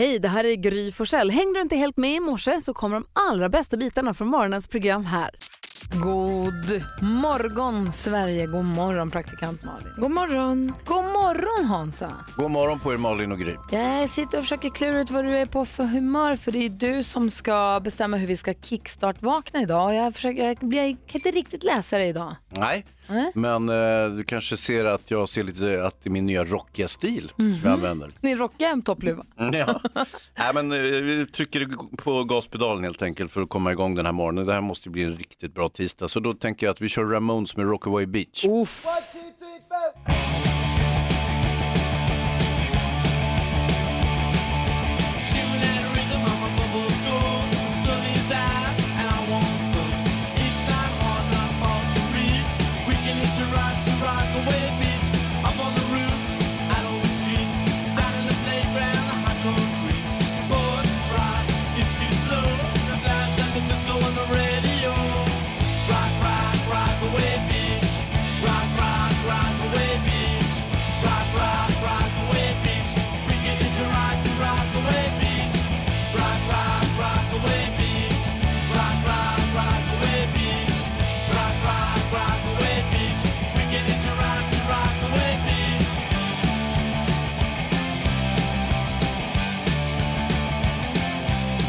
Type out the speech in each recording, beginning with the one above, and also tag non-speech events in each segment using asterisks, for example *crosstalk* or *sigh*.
Hej, det här är Gry Forssell. Hängde du inte helt med i morse så kommer de allra bästa bitarna från morgonens program här. God morgon Sverige, god morgon praktikant Malin. God morgon. God morgon Hansa. God morgon på er Malin och Gry. Jag sitter och försöker klura ut vad du är på för humör för det är du som ska bestämma hur vi ska kickstart-vakna idag. Jag, försöker, jag, jag kan inte riktigt läsa det idag. Nej, Nej. men eh, du kanske ser att jag ser lite att det är min nya rockiga stil som jag använder. Ni rockar en toppluva. Mm, Ja. Nej, men eh, vi trycker på gaspedalen helt enkelt för att komma igång den här morgonen. Det här måste ju bli en riktigt bra tisdag. Så då tänker jag att vi kör Ramones med Rockaway Beach. Uff.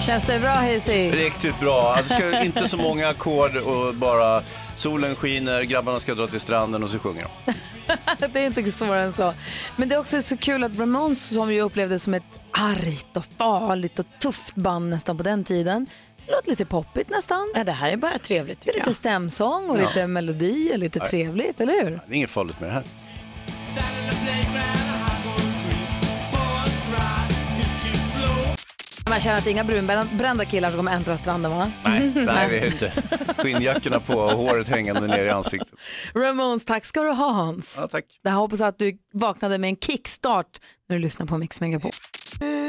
Känns det bra Hayesy? Riktigt bra. Det ska inte så många ackord och bara solen skiner, grabbarna ska dra till stranden och så sjunger de. *laughs* det är inte svårare än så. Men det är också så kul att Ramones som ju upplevdes som ett argt och farligt och tufft band nästan på den tiden. Det låter lite poppigt nästan. Ja, det här är bara trevligt Lite jag. stämsång och lite melodi och lite trevligt, eller hur? Det är inget farligt med det här. Man känner att det är inga brunbrända killar som kommer äntra stranden va? Nej, nej det är inte. Skinnjackorna på och håret hängande ner i ansiktet. Ramones, tack ska du ha Hans. Ja, tack. Här hoppas att du vaknade med en kickstart när du lyssnar på Mix Megapol.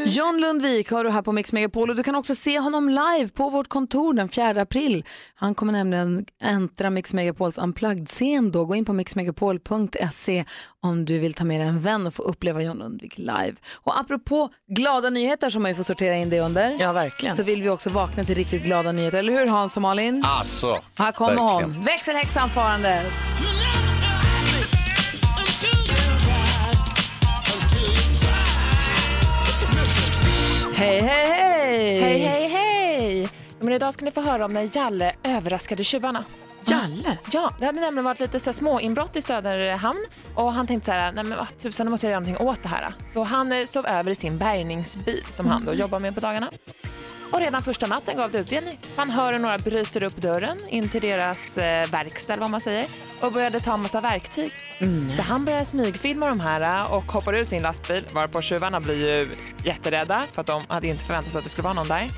John Lundvik hör du här på Mix Megapol och du kan också se honom live på vårt kontor den 4 april. Han kommer nämligen äntra Mix Megapols Unplugged-scen då. Gå in på mixmegapol.se om du vill ta med dig en vän och få uppleva John Lundvik live. Och apropå glada nyheter som man ju får sortera in det under. Ja, verkligen. Så vill vi också vakna till riktigt glada nyheter, eller hur Hans och Malin? Alltså, Här kommer verkligen. hon, växelhäxan farande. Hej, hej, hej! Hej, hej, hej! Men idag ska ni få höra om när Jalle överraskade tjuvarna. Jalle? Ja, det hade nämligen varit lite så små inbrott i Söderhamn och han tänkte så här, nej men vad tusan, nu måste jag göra någonting åt det här. Så han eh, sov över i sin bärgningsbil som han då jobbar med på dagarna. Och redan första natten gav det utdelning. Han hör hur några bryter upp dörren in till deras eh, verkstad, vad man säger, och började ta en massa verktyg. Så han börjar smygfilma de här eh, och hoppar ur sin lastbil, varpå tjuvarna blir ju jätterädda för att de hade inte förväntat sig att det skulle vara någon där.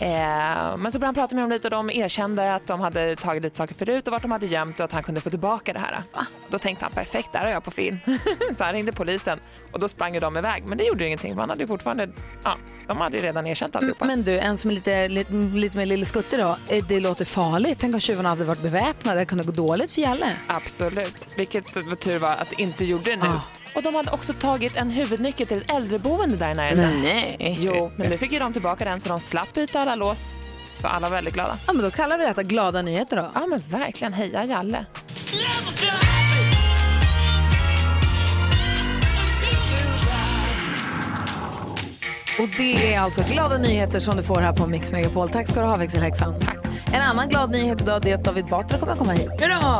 Eh, men så började han prata med dem lite och de erkände att de hade tagit lite saker förut och vart de hade gömt och att han kunde få tillbaka det här. Då tänkte han perfekt, där har jag på film. *laughs* så han ringde polisen och då sprang ju de iväg. Men det gjorde ju ingenting han hade ju fortfarande, ja, de hade ju redan erkänt alltihopa. Men du, en som är lite, lite, lite mer lille skutte då. Eh, Det låter farligt. Tänk om tjuvarna hade varit beväpnade. Det kunde gå dåligt för Jalle. Absolut, vilket tur var att det inte gjorde nu. Ah. Och de hade också tagit en huvudnyckel till ett äldreboende där i närheten. Nej. Jo, men nu fick ju de tillbaka den så de slapp byta alla lås. Så alla var väldigt glada. Ja, men då kallar vi detta glada nyheter då. Ja men verkligen, heja Jalle. Och det är alltså glada nyheter som du får här på Mix Megapol. Tack ska du ha växelhäxan. En annan glad nyhet idag är att David Batra kommer komma hit.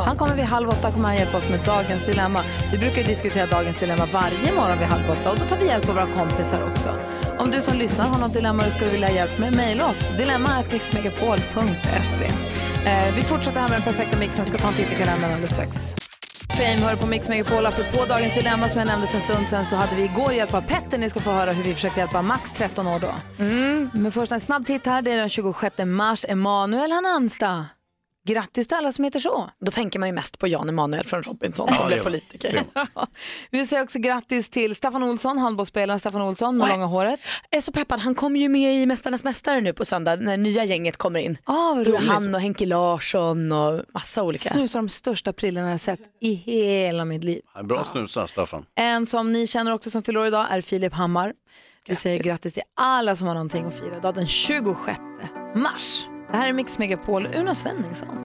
Han kommer vid halv åtta kommer han hjälpa oss med dagens dilemma. Vi brukar diskutera dagens dilemma varje morgon vid halv åtta och då tar vi hjälp av våra kompisar också. Om du som lyssnar har något dilemma du skulle vilja ha hjälp med, mejla oss. Dilemma@mixmegapol.se. Eh, vi fortsätter här med den perfekta mixen. Ska ta en titt i kalendern alldeles strax. Fame hör på Mix Megapol. Apropå dagens dilemma som jag nämnde för en stund sedan så hade vi igår hjälp av Petter. Ni ska få höra hur vi försökte hjälpa Max 13 år då. Men först en snabb titt här. Det är den 26 mars. Emanuel har namnsdag. Grattis till alla som heter så. Då tänker man ju mest på Jan Emanuel från Robinson som det blev politiker. *laughs* Vi säga också grattis till Staffan Olsson, handbollsspelaren Staffan Olsson med Oj. långa håret. Jag är så peppad, han kommer ju med i Mästarnas Mästare nu på söndag när nya gänget kommer in. Ah, vad Då är han och Henke Larsson och massa olika. Snusar de största prillorna jag sett i hela mitt liv. Bra snusat Staffan. En som ni känner också som fyller idag är Filip Hammar. Vi säger grattis till alla som har någonting att fira idag den 26 mars. Det här är Mix Megapol, Uno Svenningsson.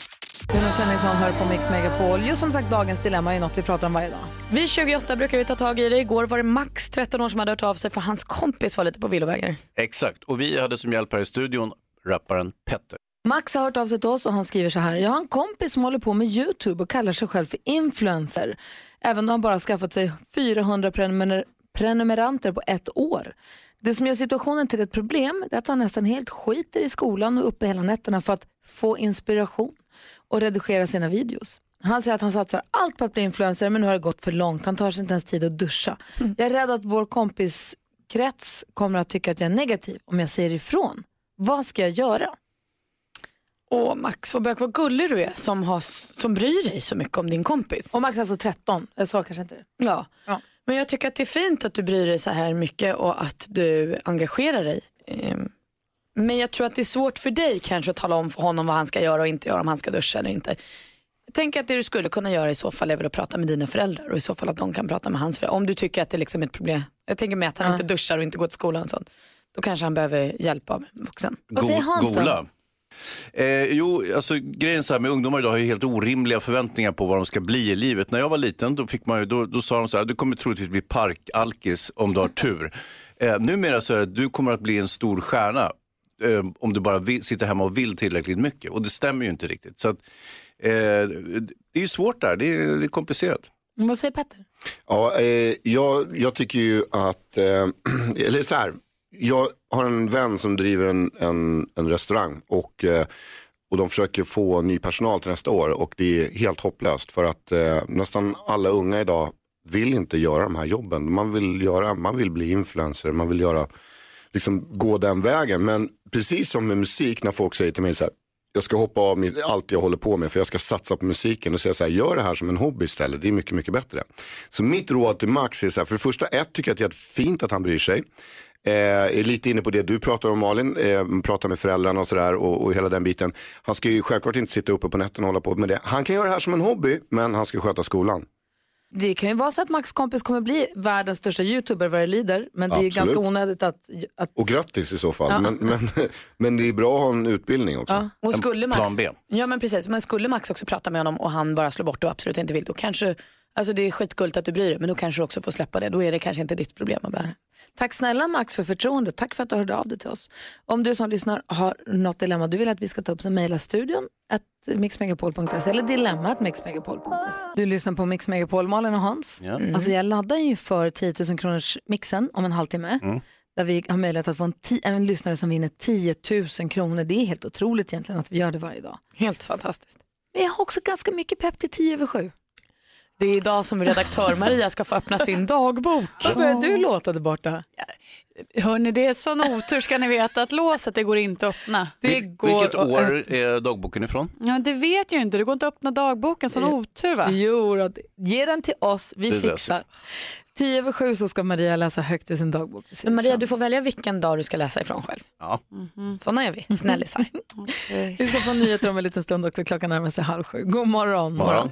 Uno Svenningsson hör på Mix Megapol. Just som sagt, dagens dilemma är något vi pratar om varje dag. Vi 28 brukar vi ta tag i det. Igår var det Max 13 år som hade hört av sig för hans kompis var lite på villovägar. Exakt, och vi hade som hjälp här i studion rapparen Petter. Max har hört av sig till oss och han skriver så här. Jag har en kompis som håller på med YouTube och kallar sig själv för influencer. Även om han bara skaffat sig 400 prenumer prenumeranter på ett år. Det som gör situationen till ett problem är att han nästan helt skiter i skolan och uppe hela nätterna för att få inspiration och redigera sina videos. Han säger att han satsar allt på att bli influencer men nu har det gått för långt. Han tar sig inte ens tid att duscha. Jag är rädd att vår kompiskrets kommer att tycka att jag är negativ om jag säger ifrån. Vad ska jag göra? Åh Max, vad, bök, vad gullig du är som, har, som bryr dig så mycket om din kompis. Och Max är alltså 13, jag sa kanske inte det. Ja. Ja. Men jag tycker att det är fint att du bryr dig så här mycket och att du engagerar dig. Ehm, Men jag tror att det är svårt för dig kanske att tala om för honom vad han ska göra och inte göra, om han ska duscha eller inte. Tänker att det du skulle kunna göra i så fall är väl att prata med dina föräldrar och i så fall att de kan prata med hans föräldrar. Om du tycker att det liksom är ett problem. Jag tänker med att han inte duschar och inte går till skolan och sånt. Då kanske han behöver hjälp av en vuxen. Vad säger Hans då? Gola. Eh, jo, alltså grejen så här med ungdomar idag har ju helt orimliga förväntningar på vad de ska bli i livet. När jag var liten då, fick man ju, då, då sa de så här, du kommer troligtvis bli parkalkis om du har tur. Eh, numera så är det, du kommer att bli en stor stjärna eh, om du bara vill, sitter hemma och vill tillräckligt mycket. Och det stämmer ju inte riktigt. Så att, eh, det är ju svårt där, det är, det är komplicerat. Vad säger Petter? Ja, eh, jag, jag tycker ju att, eh, *clears throat* eller så här, jag har en vän som driver en, en, en restaurang och, eh, och de försöker få ny personal till nästa år och det är helt hopplöst för att eh, nästan alla unga idag vill inte göra de här jobben. Man vill, göra, man vill bli influencer, man vill göra, liksom gå den vägen. Men precis som med musik när folk säger till mig så här, jag ska hoppa av mitt, allt jag håller på med för jag ska satsa på musiken och säga så här, gör det här som en hobby istället, det är mycket, mycket bättre. Så mitt råd till Max är så här, för det första, ett, tycker jag att det är fint att han bryr sig. Eh, är lite inne på det du pratar om Malin, eh, pratar med föräldrarna och sådär och, och hela den biten. Han ska ju självklart inte sitta uppe på nätterna och hålla på med det. Han kan göra det här som en hobby, men han ska sköta skolan. Det kan ju vara så att Max kompis kommer bli världens största youtuber vad det lider. Men det är Absolut. ganska onödigt att... att Och grattis i så fall. Men, men, *laughs* men det är bra att ha en utbildning också. Och skulle Max, plan B. Ja men precis, men skulle Max också prata med honom och han bara slår bort och absolut inte vill, då kanske, alltså det är skitgulligt att du bryr dig, men då kanske du också får släppa det. Då är det kanske inte ditt problem att bära. Tack snälla Max för förtroendet. Tack för att du hörde av dig till oss. Om du som lyssnar har något dilemma du vill att vi ska ta upp så mejla studion mixmegapol.se eller dilemma at mixmegapol.se. Du lyssnar på Mix Megapol, Malin och Hans. Ja. Alltså jag laddar ju för 10 000 kronors mixen om en halvtimme. Där vi har möjlighet att få en, en lyssnare som vinner 10 000 kronor. Det är helt otroligt egentligen att vi gör det varje dag. Helt fantastiskt. Men jag har också ganska mycket pepp till 10 över 7. Det är idag som redaktör Maria ska få öppna sin dagbok. Vad börjar du låta där borta? Hörni, det är sån otur ska ni veta att låset det går inte att öppna. Det Vil- går Vilket år är dagboken ifrån? Ja, det vet jag inte, det går inte att öppna dagboken, sån otur va? Jo, ge den till oss, vi Det fixar. 10 över 7 så ska Maria läsa högt ur sin dagbok. Men Maria, du får välja vilken dag du ska läsa ifrån själv. Ja. Såna är vi, snällisar. *laughs* Vi ska få nyheter om en liten stund också. Klockan närmar sig halv sju. God morgon. Morgon.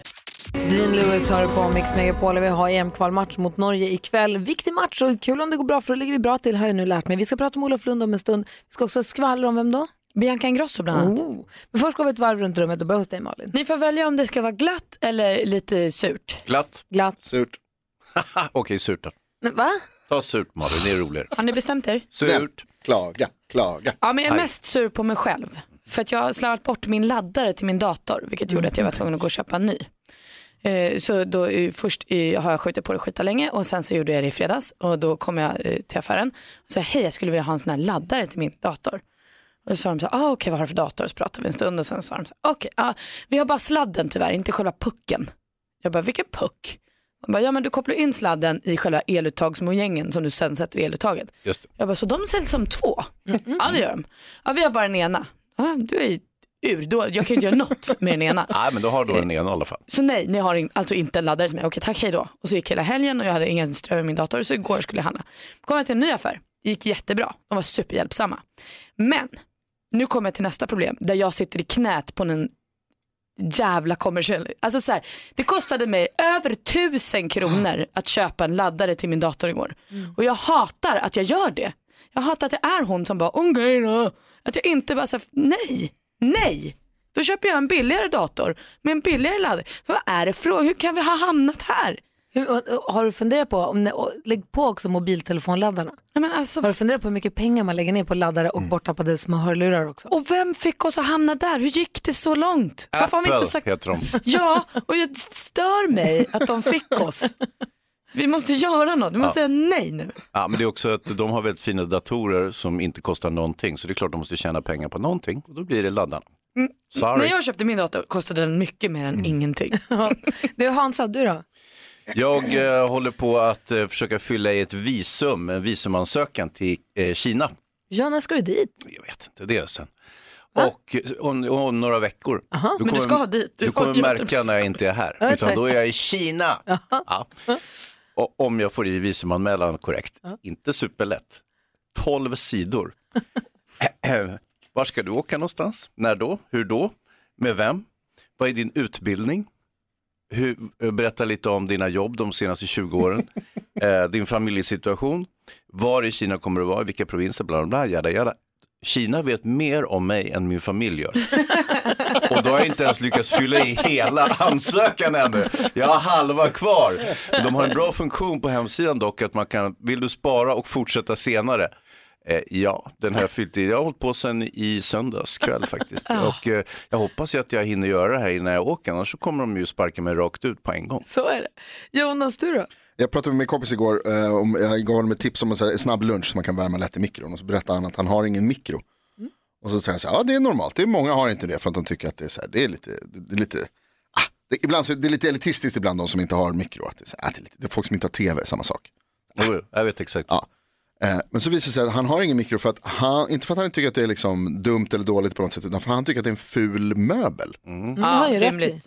Dean Lewis hör på Mix Megapol. Vi har EM-kvalmatch mot Norge ikväll. Viktig match och kul om det går bra för då ligger vi bra till har jag nu lärt mig. Vi ska prata om Olof Lund om en stund. Vi ska också skvallra om vem då? Bianca Ingrosso bland annat. Oh. Men först går vi ett varv runt rummet och börjar hos dig Malin. Ni får välja om det ska vara glatt eller lite surt. Glatt. Glatt. Surt. *laughs* Okej, surt då. Men, va? Ta surt Malin, det är roligare. Har ni bestämt er? Surt. Klaga, klaga. Ja, men jag är mest sur på mig själv. För att jag har slarvat bort min laddare till min dator, vilket gjorde att jag var tvungen att gå och köpa en ny. Eh, Så då eh, först eh, har jag skjutit på det skita länge och sen så gjorde jag det i fredags och då kom jag till affären och sa hej jag skulle vilja ha en sån här laddare till min dator. Och då sa de så ah, okej vad har du för dator? Så pratade vi en stund och sen sa de så okej, ah, vi har bara sladden tyvärr, inte själva pucken. Jag bara, vilken puck? De bara, ja men du kopplar in sladden i själva eluttagsmojängen som du sen sätter i eluttaget. Jag bara, så de säljs som två? Ja det gör de. Ja vi har bara den ena. Ja, du är ju ur, då, jag kan ju inte göra något med den ena. *laughs* Nej, men då har du den ena i alla fall. Så nej, ni har in, alltså inte en laddare till mig. Okej tack, hej då. Och så gick hela helgen och jag hade ingen ström i min dator så igår skulle jag handla. Kom jag till en ny affär, gick jättebra. De var superhjälpsamma. Men nu kommer jag till nästa problem där jag sitter i knät på en jävla kommersiell. Alltså så här, det kostade mig över tusen kronor att köpa en laddare till min dator igår. Och jag hatar att jag gör det. Jag hatar att det är hon som bara okej då. Att jag inte bara säger nej, nej. Då köper jag en billigare dator med en billigare laddare. Vad är det för Hur kan vi ha hamnat här? Hur, och, och, har du funderat på, om, och, lägg på också mobiltelefonladdarna. Nej, men alltså, Har du funderat på hur mycket pengar man lägger ner på laddare och borttappade små hörlurar också? och vem fick oss att hamna där? Hur gick det så långt? Varför har vi Apple inte sagt heter de. Ja, och det stör mig att de fick oss. Vi måste göra något, vi måste säga nej nu. Ja, men det är också att de har väldigt fina datorer som inte kostar någonting. Så det är klart de måste tjäna pengar på någonting. Och då blir det laddarna. Sorry. Mm. När jag köpte min dator kostade den mycket mer än ingenting. *laughs* Du Hansa, du då? Jag eh, håller på att eh, försöka fylla i ett visum, en visumansökan till eh, Kina. Ja, när ska du dit? Jag vet inte, det är sen. Och eh, om, om några veckor. Då Men du ska ha dit. Du Du kommer märka när jag inte är här. Ja, Utan då är jag i Kina. Ja. Om jag får i visumanmälan korrekt. Inte superlätt. 12 sidor. *laughs* Var ska du åka någonstans? När då? Hur då? Med vem? Vad är din utbildning? Hur, berätta lite om dina jobb de senaste 20 åren. *laughs* eh, din familjesituation. Var i Kina kommer du vara? I vilka provinser? Bla, bla, bla, jada, jada. Kina vet mer om mig än min familj gör. *laughs* Och då har jag inte ens lyckats fylla i hela ansökan ännu. Jag har halva kvar. De har en bra funktion på hemsidan dock att man kan, vill du spara och fortsätta senare? Eh, ja, den har jag fyllt i. Jag har hållit på sedan i söndags kväll *laughs* faktiskt. Och eh, jag hoppas ju att jag hinner göra det här innan jag åker, annars så kommer de ju sparka mig rakt ut på en gång. Så är det. Jonas, du då? Jag pratade med min kompis igår, eh, om, jag gav honom ett tips om en så här snabb lunch som man kan värma lätt i mikron. Och så berättade han att han har ingen mikro. Och så säger jag så här, ja det är normalt, det är många har inte det för att de tycker att det är, så här, det är lite, det är lite ah, det, ibland så, det är lite elitistiskt ibland de som inte har mikro. Att det, är så här, ah, det, är lite, det är folk som inte har tv, samma sak. Jo, jag vet exakt. Ja. Eh, men så visar det sig att han har ingen mikro för att han, inte för att han tycker att det är liksom dumt eller dåligt på något sätt, utan för att han tycker att det är en ful möbel. Mm, du har ju rätt i. rimligt.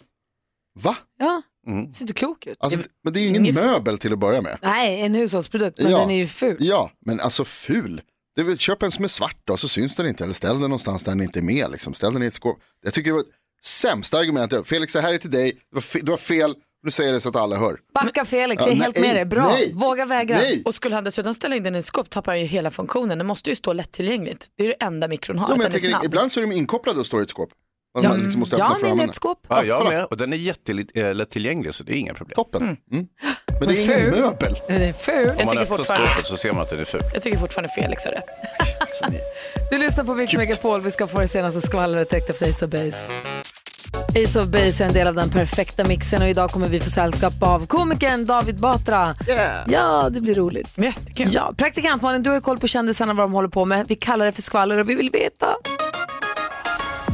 Va? Ja, Mm. ser inte klok ut. Alltså, men det är ju ingen möbel till att börja med. Nej, en hushållsprodukt, men Ja. den är ju ful. Ja, men alltså ful. Det väl, köp en som är svart då, så syns den inte. Eller ställ den någonstans där den inte är med. Liksom. Ställ den i ett skåp. Jag tycker det var sämsta argument. Felix, det här är till dig. Du har, fe- du har fel. Nu säger det så att alla hör. Backa Felix, Ja, jag är helt nej, med dig. Bra, nej, våga vägra. Nej. Och skulle han dessutom ställa in den i skåp tappar han ju hela funktionen. Den måste ju stå lättillgängligt. Det är det enda mikron har, Jo, men jag tänker, ibland så är de inkopplade och står i ett skåp. Ja, man liksom måste jag har min i ett skåp. Ja, jag med. Och den är jättelättillgänglig så det är inga problem. Toppen. Mm. Men det är ingen ful. möbel. Den är ful. Om man tycker öppnar fortfarande- skåpet så ser man att den är ful. Jag tycker fortfarande Felix har rätt. Du lyssnar på Mix Megapol, vi ska få det senaste skvallret direkt efter Ace of Base. Ace of Base är en del av den perfekta mixen och idag kommer vi få sällskap av komikern David Batra. Yeah. Ja, det blir roligt. Jättekul. Ja, praktikant Malin, du har koll på kändisarna vad de håller på med. Vi kallar det för skvaller och vi vill veta.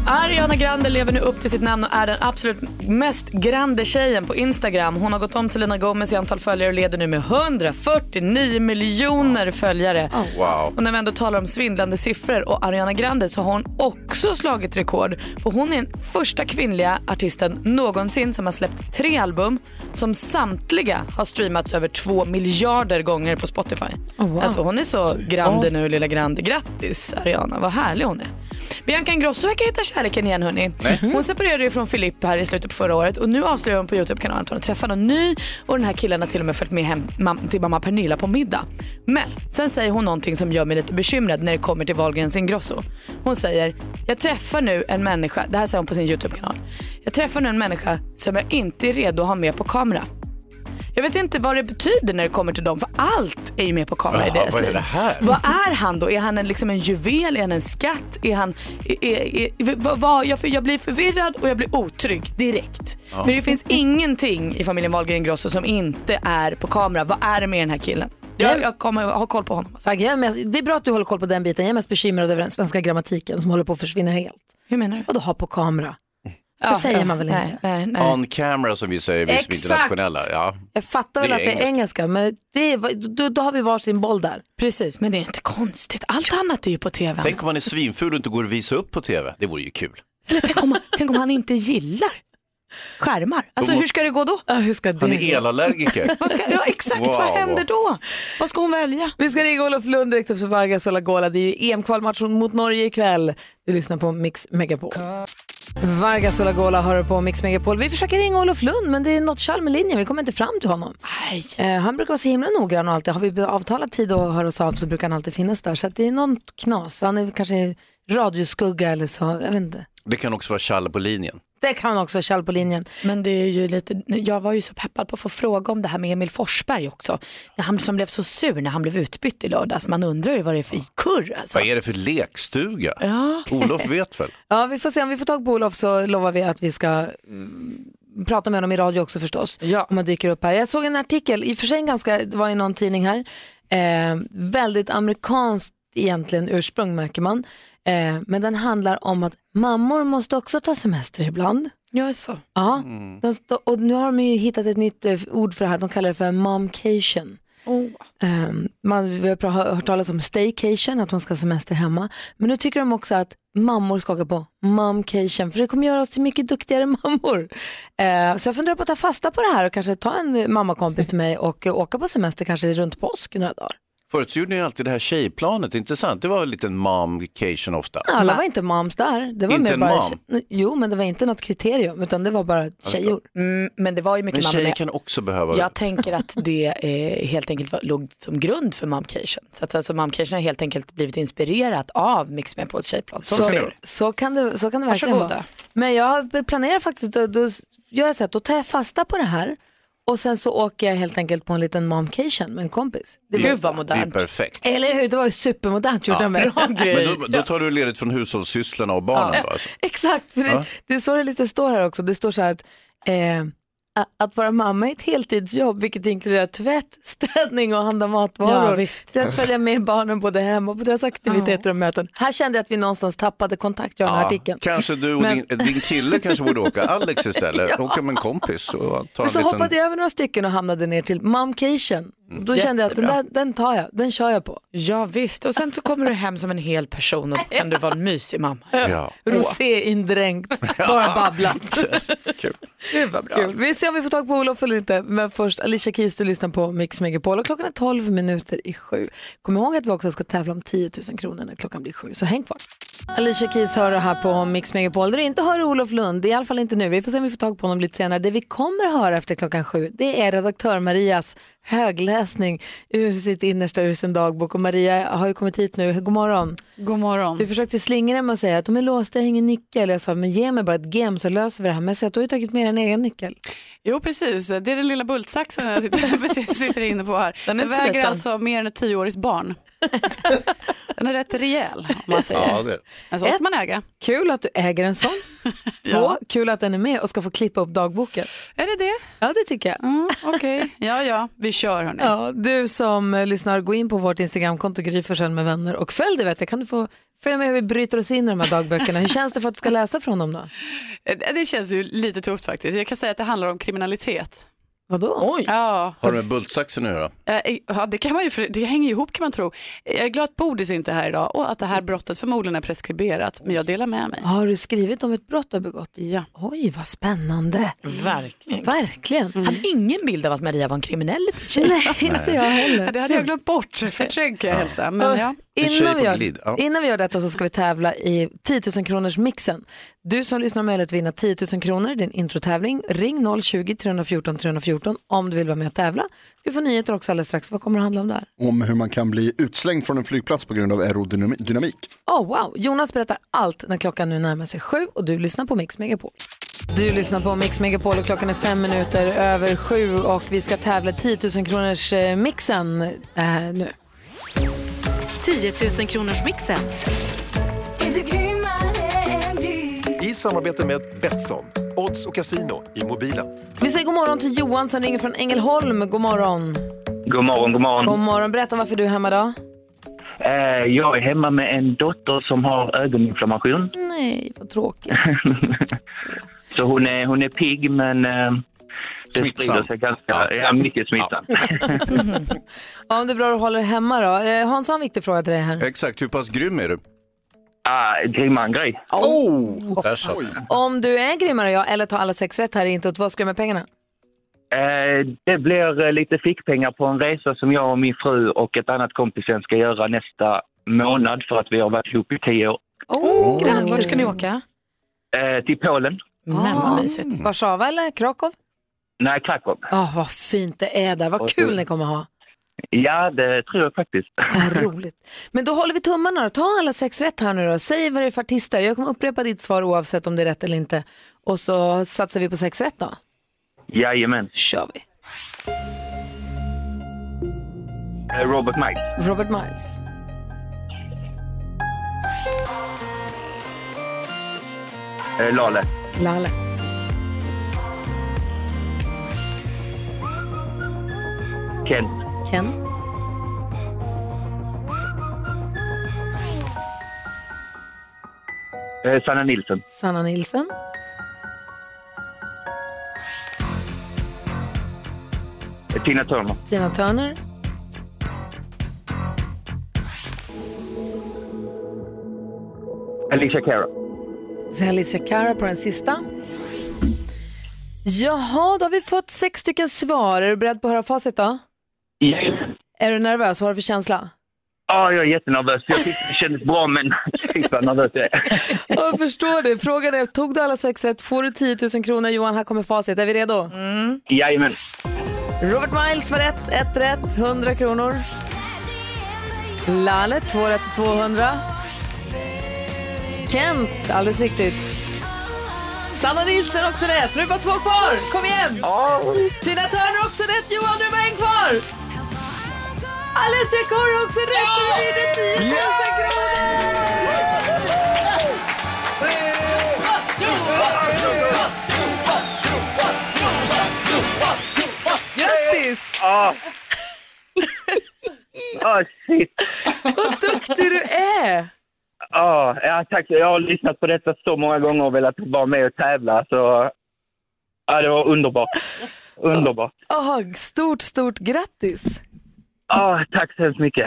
Ariana Grande lever nu upp till sitt namn och är den absolut mest grande tjejen på Instagram. Hon har gått om Selena Gomez i antal följare och leder nu med 149 miljoner följare. Wow. Och när vi ändå talar om svindlande siffror och Ariana Grande så har hon också slagit rekord. För hon är den första kvinnliga artisten någonsin som har släppt tre album som samtliga har streamats över två miljarder gånger på Spotify. Oh, wow. Alltså hon är så grande nu lilla Grande. Grattis Ariana, vad härlig hon är. Bianca Ingrosso verkar hitta kärleken igen hörni. Hon separerade ju från Filip här i slutet på förra året och nu avslöjar hon på Youtube-kanalen att hon har träffat någon ny och den här killen har till och med följt med hem mam- till mamma Pernilla på middag. Men sen säger hon någonting som gör mig lite bekymrad när det kommer till Wahlgrens Ingrosso. Hon säger, jag träffar nu en människa, det här säger hon på sin Youtube-kanal. Jag träffar nu en människa som jag inte är redo att ha med på kamera. Jag vet inte vad det betyder när det kommer till dem för allt är ju med på kamera i Jaha, deras vad är liv. det här? Vad är han då? Är han en, liksom en juvel? Är han en skatt? Är han, är, är, är, vad, vad, jag, jag blir förvirrad och jag blir otrygg direkt. För det finns ingenting i familjen Wahlgren Ingrosso som inte är på kamera. Vad är det med den här killen? Jag, jag kommer ha koll på honom. Tack, jag är mest, det är bra att du håller koll på den biten. Jag är mest bekymrad över den svenska grammatiken som håller på att försvinna helt. Hur menar du? Och då ha på kamera. Så säger man väl nej, inte? Nej, nej. On camera som vi säger, vi som är Exakt. internationella. Ja. Jag fattar väl att det är engelska, men det är, då, då har vi varsin boll där. Precis, men det är inte konstigt. Allt annat är ju på tv. Tänk om man är svinful och inte går att visa upp på tv. Det vore ju kul. Eller tänk, om, tänk om han inte gillar skärmar. Alltså hur ska det gå då? Ja, hur ska det Han är elallergiker. *laughs* Vad ska, ja, exakt, Wow. vad händer då? Vad ska hon välja? Vi ska ringa Olof Lund direkt efter Vargas och Lagola. Det är ju EM-kvalmatch mot Norge ikväll. Du lyssnar på Mix Megapol. Vargas och Lagola hör på Mix Megapol. Vi försöker ringa Olof Lund men det är något kall med linjen. Vi kommer inte fram till honom. Eh, han brukar vara så himla noggrann och alltid. Har vi avtalat tid att höra oss av så brukar han alltid finnas där. Så att det är något knas. Han är kanske radioskugga eller så. Jag vet inte. Det kan också vara tjall på linjen. Det kan också vara kall på linjen. Men det är ju lite, jag var ju så peppad på att få fråga om det här med Emil Forsberg också. Han som blev så sur när han blev utbytt i lördags. Man undrar ju vad det är för kurr alltså. Vad är det för lekstuga? Ja. Olof vet väl? *laughs* Ja, vi får se om vi får tag på Olof så lovar vi att vi ska mm, prata med honom i radio också förstås. Ja. Om han dyker upp här. Jag såg en artikel, i och för sig en ganska, det var i någon tidning här, eh, väldigt amerikanskt egentligen ursprung märker man. Eh, men den handlar om att mammor måste också ta semester ibland. Är så. Ja, stå- och nu har de ju hittat ett nytt eh, ord för det här, de kallar det för momcation. Oh. Man, vi har hört talas om staycation, att man ska ha semester hemma. Men nu tycker de också att mammor ska åka på momcation, för det kommer göra oss till mycket duktigare *laughs* mammor. Eh, så jag funderar på att ta fasta på det här och kanske ta en mammakompis till mig och åka på semester kanske runt påsk några dagar. Förut så gjorde ni alltid det här tjejplanet, intressant. Det var en liten momcation ofta. Alla var inte moms där. Det var Inte mer en bara, mom? Jo, men det var inte något kriterium, utan det var bara tjejor. Mm, men det var ju Men mycket mamma tjejer med. kan också behöva Jag tänker att det eh, helt enkelt var, låg som grund för Momcation. Så att alltså Momcation har helt enkelt blivit inspirerat av Mix med på ett tjejplan. Så, Så, ser det. så, kan det, så kan det verkligen Varsågoda. vara. Men jag planerar faktiskt, då, då jag så att då tar jag fasta på det här och sen så åker jag helt enkelt på en liten momcation med en kompis. Det Gud vad Det är modernt. perfekt. Eller hur, det var ju supermodernt gjort av mig. Men då, då tar du ledigt från hushållssysslorna och barnen då alltså. *laughs* Exakt, för det, Ja. det är så det lite står här också. Det står så här att eh, att vara mamma är ett heltidsjobb vilket inkluderar tvätt, städning och handla matvaror. Ja, visst. Det är att följa med barnen både hem och på deras aktiviteter och möten. Här kände jag att vi någonstans tappade kontakt, jag Ja, artikeln. kanske du och Men- din, din kille kanske borde åka, Alex istället, *laughs* åka med en kompis och ta Men en så liten... hoppade jag över några stycken och hamnade ner till momcation. Då kände jag att den, Jättebra. där, den tar jag, den kör jag på. Ja visst, och sen så kommer du hem som en hel person och kan du vara en mysig mamma. Ja. Rosé indränkt, bara babbla. *laughs* Kul. Gud vad bra. Kul. Vi ser om vi får tag på Olof eller inte. Men först Alicia Keys, du lyssnar på Mix Megapol och klockan är 12 minuter i sju. Kom ihåg att vi också ska tävla om 10 000 kronor när klockan blir sju, så häng kvar. Alicia Keys hör det här på Mix Megapol. Där du inte hör Olof Lund, i alla fall inte nu. Vi får se om vi får tag på honom lite senare. Det vi kommer höra efter klockan sju, det är redaktör Marias högläsning ur sitt innersta, ur sin dagbok. Och Maria har ju kommit hit nu. God morgon. God morgon. Du försökte slingra mig och säga att de är låsta, jag har ingen nyckel. Jag sa, men ge mig bara ett gem så löser vi det här. Men jag säger att du har ju tagit med en egen nyckel. Jo precis, det är den lilla bultsaxen jag sitter, *laughs* sitter inne på här. Den Den så väger alltså mer än ett tioårigt barn. *laughs* Den är rätt rejäl om man säger. Ja, det. Men så ska man äga. Kul att du äger en sån. *laughs* Två, Ja. kul att den är med och ska få klippa upp dagboken. Är det det? Ja, det tycker jag. Mm, Okej, ja ja, vi kör hörni. Ja, du som eh, lyssnar, gå in på vårt Instagramkonto Gry Forssell med vänner och följ det vet jag. Kan du få följa med hur vi bryter oss in i de här dagböckerna. Hur känns det för att du ska *laughs* läsa från dem då? Eh, Det känns ju lite tufft faktiskt. Jag kan säga att det handlar om kriminalitet. Vadå? Oj. Ja, Har du med bultsaxen nu då? Eh, Ja, det, kan man ju, det hänger ju ihop kan man tro. Jag är glad att Bodis inte är här idag och att det här brottet förmodligen är preskriberat, men jag delar med mig. Har du skrivit om ett brott du har begått? Ja. Oj, vad spännande. Verkligen. Verkligen. Jag hade ingen bild av att Maria var en kriminell liten tjej. Nej, inte jag heller. Det hade jag glömt bort, förträngd kan jag hälsa. Men ja. Innan vi, gör, ja. innan vi gör detta så ska vi tävla i 10 000 kronors mixen. Du som lyssnar har möjlighet att vinna 10 000 kronor. Det är en introtävling. Ring 020-314 314 om du vill vara med och tävla. Ska vi få nyheter också alldeles strax. Vad kommer det handla om där? Om hur man kan bli utslängd från en flygplats på grund av aerodynamik. Oh, wow, Jonas berättar allt när klockan nu närmar sig sju och du lyssnar på Mix Megapol. Du lyssnar på Mix Megapol och klockan är fem minuter över sju och vi ska tävla 10 000 kronors mixen eh, nu. 10 000 kronors mixen. I samarbete med Betsson, odds och casino i mobilen. Vi säger god morgon till Johan som ringer från Ängelholm. God morgon. God morgon, god morgon. God morgon. Berätta varför du är hemma då. Eh, jag är hemma med en dotter som har ögoninflammation. Nej, vad tråkigt. *laughs* Så hon är, hon är pigg men eh, det Smittsam. sprider sig ganska, Ja. ja. mycket *laughs* smittsam. Ja, om det är bra att hålla dig hemma då. Eh, Hans har en viktig fråga till dig här. Exakt, hur pass grym är du? Uh, grymma en grej. Oh! Där satt Oj. den. Om du är grymmare jag eller tar alla sex rätt här i introt, vad ska du med pengarna? Eh, det blir eh, lite fickpengar på en resa som jag och min fru och ett annat kompisgäng ska göra nästa månad för att vi har varit ihop i tio år. Oh, Grattis. Vart ska ni åka? Eh, till Polen. Men vad mysigt. Warszawa eller Krakow? Nej, Krakow. Åh, vad fint det är där. Vad Och kul så- ni kommer ha. Ja, det tror jag faktiskt. Vad roligt. Men då håller vi tummarna då. Ta alla sex rätt här nu då. Säg vad det är för artister. Jag kommer upprepa ditt svar oavsett om det är rätt eller inte. Och så satsar vi på sex rätt då. Jajamän. kör vi. Eh, Robert Miles. Robert Miles. Eh, Lale. Lale. Kent. Ken. Eh, Sanna Nilsson. Sanna Nilsson. Eh, Tina Turner. Tina Turner. Alicia Cara. Så Alicia Cara på den sista. Jaha, då har vi fått sex stycken svar. Är du beredd på att höra facit då? Jajamän. Är du nervös? Vad har du för känsla? Ja, jag är jättenervös. Jag tyckte det kändes bra, men *laughs* shit vad nervös jag är. Jag förstår det. Frågan är, tog du alla sex rätt får du 10 000 kronor. Johan, här kommer facit. Är vi redo? Jajamän. Robert Miles var rätt, ett rätt, 100 kronor. Lalle, två rätt och 200. Kent, alldeles riktigt. Sanna Nilsson också rätt. Nu är det bara två kvar. Kom igen! Tina Turner också rätt. Johan, nu är det bara en kvar. Alessia Cara också rätt. Du vinner 10 000 kronor. Grattis! Ja. Ja, shit. Vad duktig du är! Ja, ja, tack. Jag har lyssnat på detta så många gånger och velat vara med och tävla. Så, ja, det var underbart. Underbart. Oh, stort, stort grattis! Ja, tack så hemskt mycket.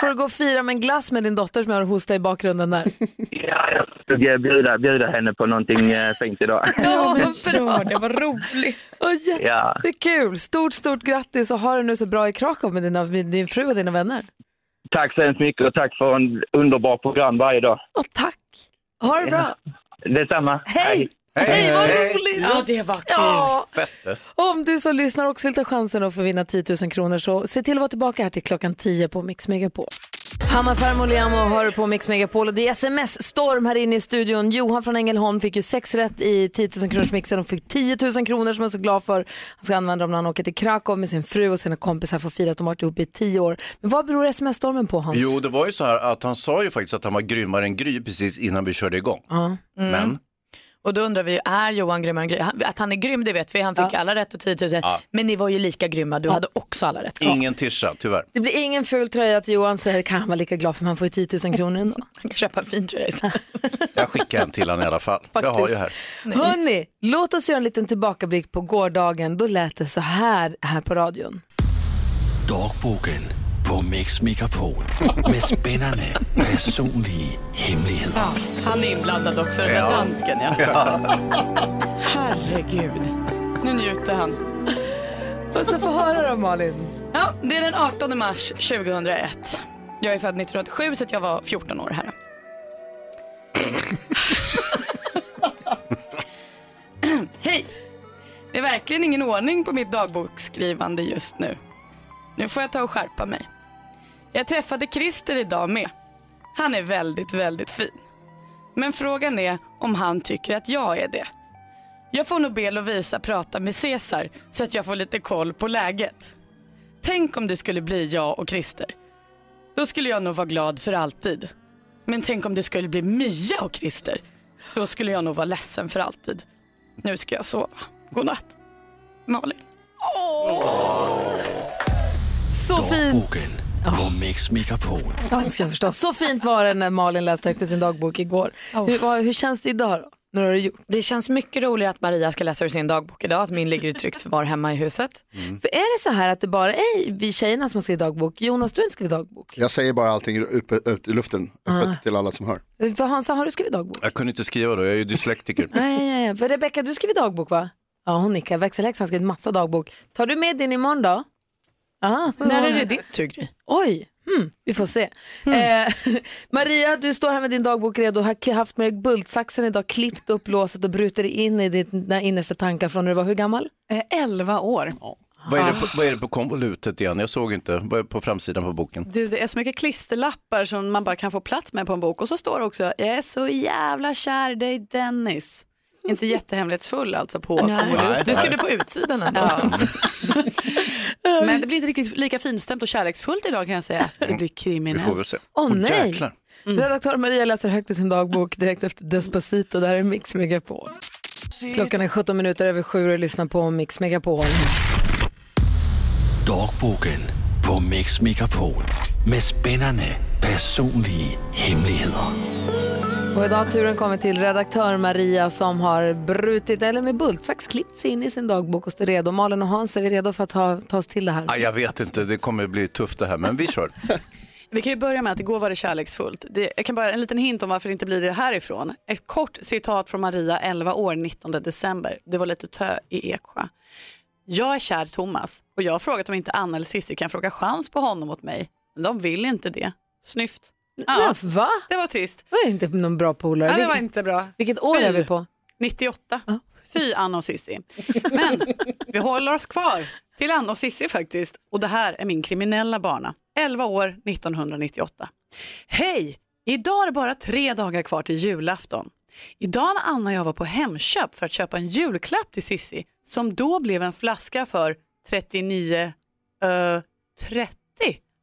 Får du gå och fira med en glass med din dotter som jag har hosta i bakgrunden där. Ja, jag ska bjuda, bjuda henne på någonting eh, fint idag. *laughs* Ja, bra! det var roligt. Ja. jättekul! Stort, stort grattis och ha det nu så bra i Krakow med, dina, med din fru och dina vänner. Tack så hemskt mycket och tack för en underbar program varje dag. Och tack! Ha det bra! Detsamma. Hej! Hej, vad roligt! Ja, det var kul. Ja. Fett. Om du som lyssnar också vill ta chansen att få vinna 10 000 kronor så se till att vara tillbaka här till klockan 10 på Mix Megapol. Hanna Fermoliamo hör på Mix Megapol och det är sms-storm här inne i studion. Johan från Ängelholm fick ju sex rätt i 10 000 kronors mixen och fick 10 000 kronor som jag är så glad för. Han ska använda dem när han åker till Krakow med sin fru och sina kompisar för att fira att de har varit ihop i 10 år. Men vad beror sms-stormen på Hans? Jo, det var ju så här att han sa ju faktiskt att han var grymmare än Gry precis innan vi körde igång. Ja. Men Och då undrar vi, är Johan grymmare än Gry? Han- Att han är grym det vet vi, han fick alla rätt och 10 000. Men ni var ju lika grymma, du hade också alla rätt. ingen tischa, tyvärr. Det blir ingen ful tröja till Johan så kan han vara lika glad för man får ju 10 000 kronor ändå. *laughs* Han kan köpa en fin tröja istället. *laughs* Jag skickar en till honom i alla fall. Jag har ju här. Hörni, låt oss göra en liten tillbakablick på gårdagen. Då lät det så här här på radion. Dagboken på Mix Megapol med spännande personliga hemligheter. Han är inblandad också, den där Ja. dansken ja. Herregud, nu njuter han. Och så få höra då Malin. Ja, det är den 18 mars 2001. Jag är född 1987 så jag var 14 år här. *clears throat* Hej! Det är verkligen ingen ordning på mitt dagboksskrivande just nu. Nu får jag ta och skärpa mig. Jag träffade Christer idag med. Han är väldigt, väldigt fin. Men frågan är om han tycker att jag är det. Jag får nog be Lovisa prata med Cesar så att jag får lite koll på läget. Tänk om det skulle bli jag och Christer. Då skulle jag nog vara glad för alltid. Men tänk om det skulle bli Mia och Christer. Då skulle jag nog vara ledsen för alltid. Nu ska jag sova. God natt. Malin. Så fint. På Mix Megapol. Ja, det ska jag förstå. Så fint var det när Malin läste högt i sin dagbok igår. Hur, vad, hur känns det idag då? När har du gjort? Det känns mycket roligare att Maria ska läsa ur sin dagbok idag, att min ligger i tryggt förvar hemma i huset. För är det så här att det bara är vi tjejerna som har skrivit dagbok? Jonas, du har inte skrivit dagbok. Jag säger bara allting upp, upp i luften, öppet Ah. till alla som hör. För Hansa, har du skrivit dagbok? Jag kunde inte skriva då, jag är ju dyslektiker. Nej, nej, nej. För Rebecka, du skriver dagbok va? Ja, hon nickar. Växelhäxan har skrivit massa dagbok. Tar du med din imorgon då? Ja, När är det din tur Gry? Oj, hmm, vi får se. Eh, *laughs* Maria, du står här med din dagbok redo. Har haft med dig bultsaxen idag, klippt upp låset och brutit in i dina innersta tankar från när du var hur gammal? Eh, 11 år. Vad är, det på, vad är det på konvolutet igen? Jag såg inte. Vad är på framsidan på boken? Du, det är så mycket klisterlappar som man bara kan få plats med på en bok. Och så står det också, jag är så jävla kär i dig Dennis. Inte jättehemlighetsfull alltså på konvolutet. Du det på utsidan ändå. Ja. *laughs* Men det blir inte riktigt lika finstämt och kärleksfullt idag kan jag säga. Det blir Vi kriminellt. får väl se. Åh Åh, nej! jäklar. Redaktör Maria läser högt i sin dagbok direkt efter Despacito. Det här är Mix Megapol. Klockan är 17 minuter över sju och lyssnar på Mix Megapol. Dagboken på Mix Megapol med spännande personliga hemligheter. Och idag har turen kommer till redaktör Maria som har brutit, eller med bultsax klippt sig in i sin dagbok och står redo. Malin och Hans, är vi redo för att ta, ta oss till det här? Ah, jag vet inte, det kommer bli tufft det här, men vi kör. *laughs* Vi kan ju börja med att igår var det kärleksfullt. Det, jag kan bara en liten hint om varför det inte blir det härifrån. Ett kort citat från Maria, 11 år, 19 december. Det var lite tö i Eksjö. Jag är kär Thomas och jag har frågat om inte Anna eller Cissi kan fråga chans på honom åt mig. Men de vill inte det. Snyft. Ja, va? Det var trist. Det var inte någon bra polare. Ja, det var inte bra. Vilket år Fy. är vi på? 98. Fy Anna och Sissi. Men vi håller oss kvar till Anna och Sissi faktiskt. Och det här är min kriminella bana. 11 år 1998. Hej! Idag är det bara tre dagar kvar till julafton. Idag när Anna och jag var på Hemköp för att köpa en julklapp till Sissi som då blev en flaska för 39 ö, 30.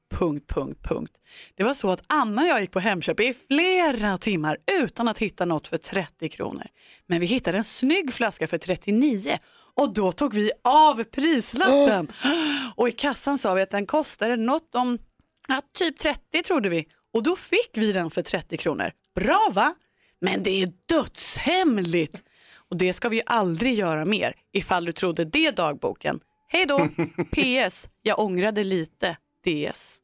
Punkt, punkt, punkt. Det var så att Anna och jag gick på Hemköp i flera timmar utan att hitta något för 30 kronor. Men vi hittade en snygg flaska för 39 och då tog vi av prislappen. *gasps* Och i kassan sa vi att den kostade något om ja, typ 30 trodde vi. Och då fick vi den för 30 kronor. Bra va? Men det är dödshemligt. Och det ska vi aldrig göra mer ifall du trodde det dagboken. Hej då! *laughs* PS. Jag ångrade lite. DS.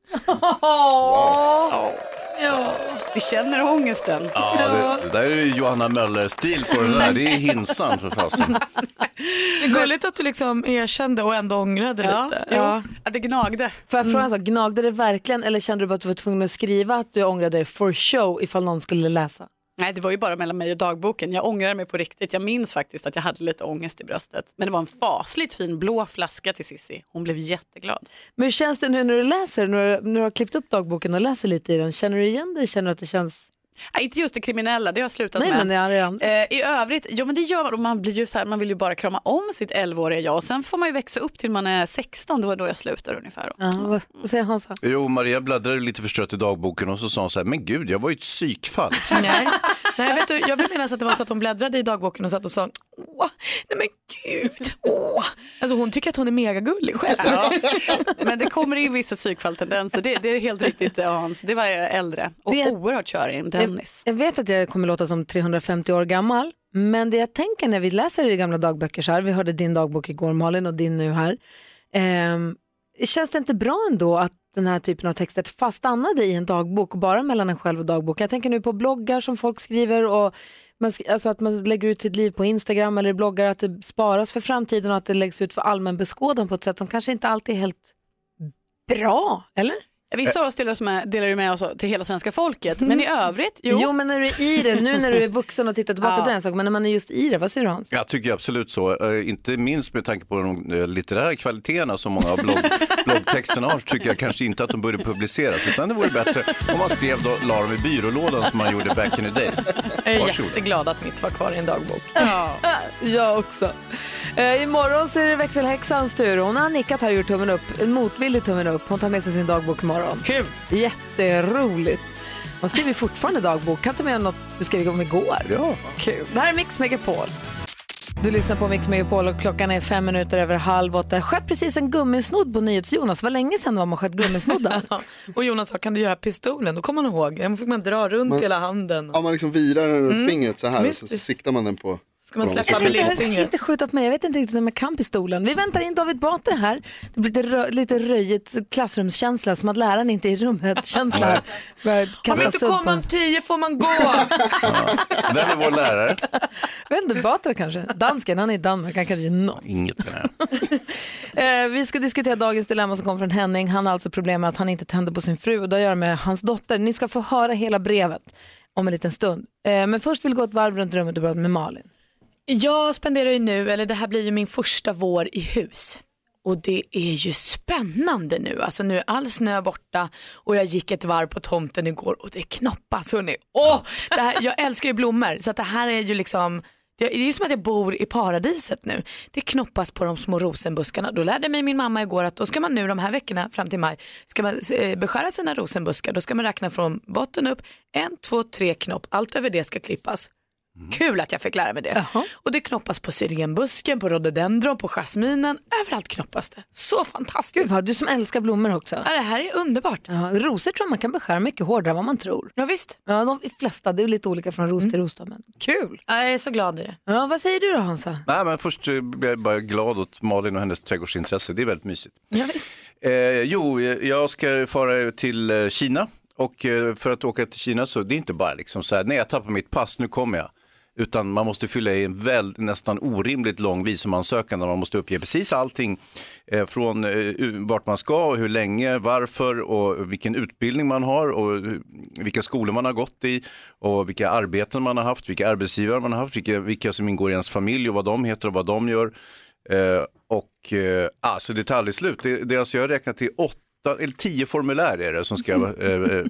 Vi känner ångesten. Ja, det, det där är ju Johanna Möller-stil på det där. Det är hinsan för fasen. Det är gulligt att du liksom erkände och ändå ångrade Ja, lite. Ja. Ja, det gnagde. Får jag fråga sak, gnagde det verkligen eller kände du bara att du var tvungen att skriva att du ångrade dig for show ifall någon skulle läsa? Nej, det var ju bara mellan mig och dagboken. Jag ångrar mig på riktigt. Jag minns faktiskt att jag hade lite ångest i bröstet. Men det var en fasligt fin blå flaska till Sissi. Hon blev jätteglad. Men hur känns det nu när du läser, när du, när du har klippt upp dagboken och läser lite i den? Känner du igen dig? Känner du att det känns... Nej, inte just det kriminella, det har jag slutat Nej, med. men det är redan... Eh, I övrigt, jo men det gör man och man blir ju så här, man vill ju bara krama om sitt 11-åriga jag och sen får man ju växa upp till man är 16, det var då jag slutar ungefär. Då. Ja, vad, vad säger Hansa? Jo, Maria bladdrade lite förstrött i dagboken och så sa hon så här, men gud, jag var ju ett psykfall. *laughs* Nej. Nej, vet du, jag vill minnas att det var så att hon bläddrade i dagboken och satt och sa åh, nej men gud, åh. Alltså hon tycker att hon är megagullig själv. Ja. Men det kommer in vissa psykfalltendenser, det, det är helt riktigt eh, Hans. Det var jag äldre och Det- oerhört körig, Dennis. Jag vet att jag kommer låta som 350 år gammal, men det jag tänker när vi läser i gamla dagböcker så här, vi hörde din dagbok igår Malin och din nu här, ehm, känns det inte bra ändå att den här typen av texter fastnade i en dagbok, bara mellan en själv och dagboken. Jag tänker nu på bloggar som folk skriver och man, sk- alltså att man lägger ut sitt liv på Instagram eller i bloggar, att det sparas för framtiden och att det läggs ut för allmän beskådan på ett sätt som kanske inte alltid är helt bra, eller? Vissa av oss delar, delar ju med oss till hela svenska folket, men i *laughs* övrigt, jo. Jo. men när du är i det, nu när du är vuxen och tittar tillbaka, Ja. då är det en sak, men när man är just i det, vad säger du Hans? Jag tycker absolut så, Eh, inte minst med tanke på de eh, litterära kvaliteterna som många av blogg, *laughs* bloggtexterna har, så tycker jag kanske inte att de borde publiceras, utan det vore bättre om man skrev och la dem i byrålådan som man gjorde back in the day. Jag är Varsågod. jätteglad att mitt var kvar i en dagbok. Ja. *laughs* Jag också. Eh, imorgon så är det växelhäxans tur. Hon har nickat här och gjort tummen upp, en motvillig tummen upp. Hon tar med sig sin dagbok imorgon. Kul! Jätteroligt. Hon skriver fortfarande dagbok. Kan ta med något du skrev om igår. Ja. Kul. Det här är Mix Megapol. Du lyssnar på Mix Megapol och klockan är fem minuter över halv åtta. Jag sköt precis en gummisnodd på NyhetsJonas. Var länge sedan var man sköt gummisnoddar. *laughs* och Jonas sa, kan du göra pistolen? Då kommer man ihåg. Den fick man dra runt Man- hela handen. Ja, man liksom virar den runt Mm. fingret så här Visst, och så siktar man den på. Ska man släppa med inte skjuta på mig. Jag vet inte riktigt om jag kan pistolen. Vi väntar in David Batra här. Det blir lite, rö- lite röjigt klassrumskänsla, som att läraren inte är i rummet. Känsla. Nej. Börjar Om inte kommer en. om tio får man gå. Vem är vår lärare? Jag vet inte, Batra kanske. Dansken, han är i Danmark. Han kan ge något. Inget menar *laughs* Eh, vi ska diskutera dagens dilemma som kom från Henning. Han har alltså problem med att han inte tänder på sin fru och det har att göra med hans dotter. Ni ska få höra hela brevet om en liten stund. Eh, men först vill vi gå ett varv runt rummet och prata med Malin. Jag spenderar ju nu, eller det här blir ju min första vår i hus. Och det är ju spännande nu. Alltså nu är all snö borta och jag gick ett varv på tomten igår och det knoppas hörni. Åh, det här, jag älskar ju blommor så att det här är ju liksom det är ju som att jag bor i paradiset nu. Det knoppas på de små rosenbuskarna. Då lärde mig min mamma igår att då ska man nu de här veckorna fram till maj ska man eh, beskära sina rosenbuskar. Då ska man räkna från botten upp. En, två, tre knopp. Allt över det ska klippas. Kul att jag fick lära mig det. Och det knoppas på syrenbusken, på rhododendron, på jasminen. Överallt knoppas det. Så fantastiskt. Gud vad, du som älskar blommor också. Ja, det här är underbart. Ja, rosor tror jag man kan beskära mycket hårdare än vad man tror. Ja, visst. Ja, de flesta, det är lite olika från ros till ros. Men kul! Jag är så glad i det. Ja, vad säger du då Hansa? Nej, men först eh, blir jag bara glad åt Malin och hennes trädgårdsintresse. Det är väldigt mysigt. Ja, visst. Eh, jo, jag ska fara till eh, Kina och eh, för att åka till Kina så det är inte bara liksom så här, nej jag tappar mitt pass, nu kommer jag. Utan man måste fylla i en väl, nästan orimligt lång visumansökan där man måste uppge precis allting eh, från eh, vart man ska och hur länge, varför och vilken utbildning man har och vilka skolor man har gått i och vilka arbeten man har haft, vilka arbetsgivare man har haft, vilka, vilka som ingår i ens familj och vad de heter och vad de gör. Eh, och eh, alltså det tar aldrig slut. Det, det alltså jag har räknat till åtta eller tio formulär är det som ska eh, eh,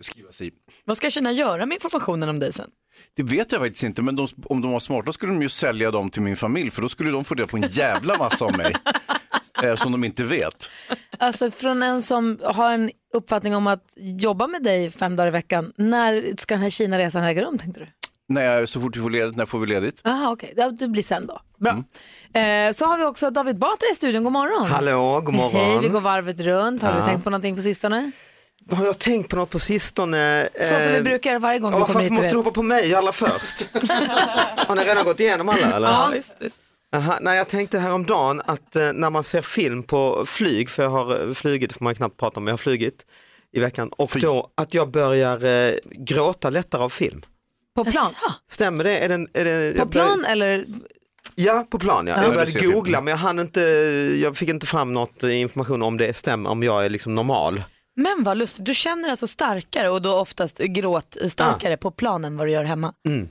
skrivas i. Vad ska Kina göra med informationen om dig sen? Det vet jag faktiskt inte, men de, om de var smarta skulle de ju sälja dem till min familj för då skulle de få reda på en jävla massa om mig. *laughs* Eh, som de inte vet. Alltså från en som har en uppfattning om att jobba med dig fem dagar i veckan, när ska den här Kina-resan äga rum tänkte du? När jag, så fort vi får ledigt, när får vi ledigt? Jaha okej, ja, det blir sen då. Bra. Eh, så har vi också David Batra i studion, god morgon. Hallå, god morgon. Hej, vi går varvet runt. Har du Ja. tänkt på någonting på sistone? Har jag tänkt på något på sistone? Så som vi brukar göra varje gång ja, vi kommer Varför hit. måste du du hoppa på mig allra först? *laughs* Har ni redan gått igenom alla eller? Ja, visst, visst. Aha, nej, jag tänkte häromdagen att eh, när man ser film på flyg, för jag har eh, flugit, får man ju knappt prata om, men jag har flugit i veckan, och då att jag börjar eh, gråta lättare av film. På plan? Stämmer det? Är det, är det På plan eller? Ja, på plan ja. Ja. Jag Ja, började det jag. googla men jag hann inte, jag fick inte fram något information om det stämmer, om jag är liksom normal. Men vad lustigt, du känner alltså starkare och då oftast gråt starkare på planen vad du gör hemma. Mm.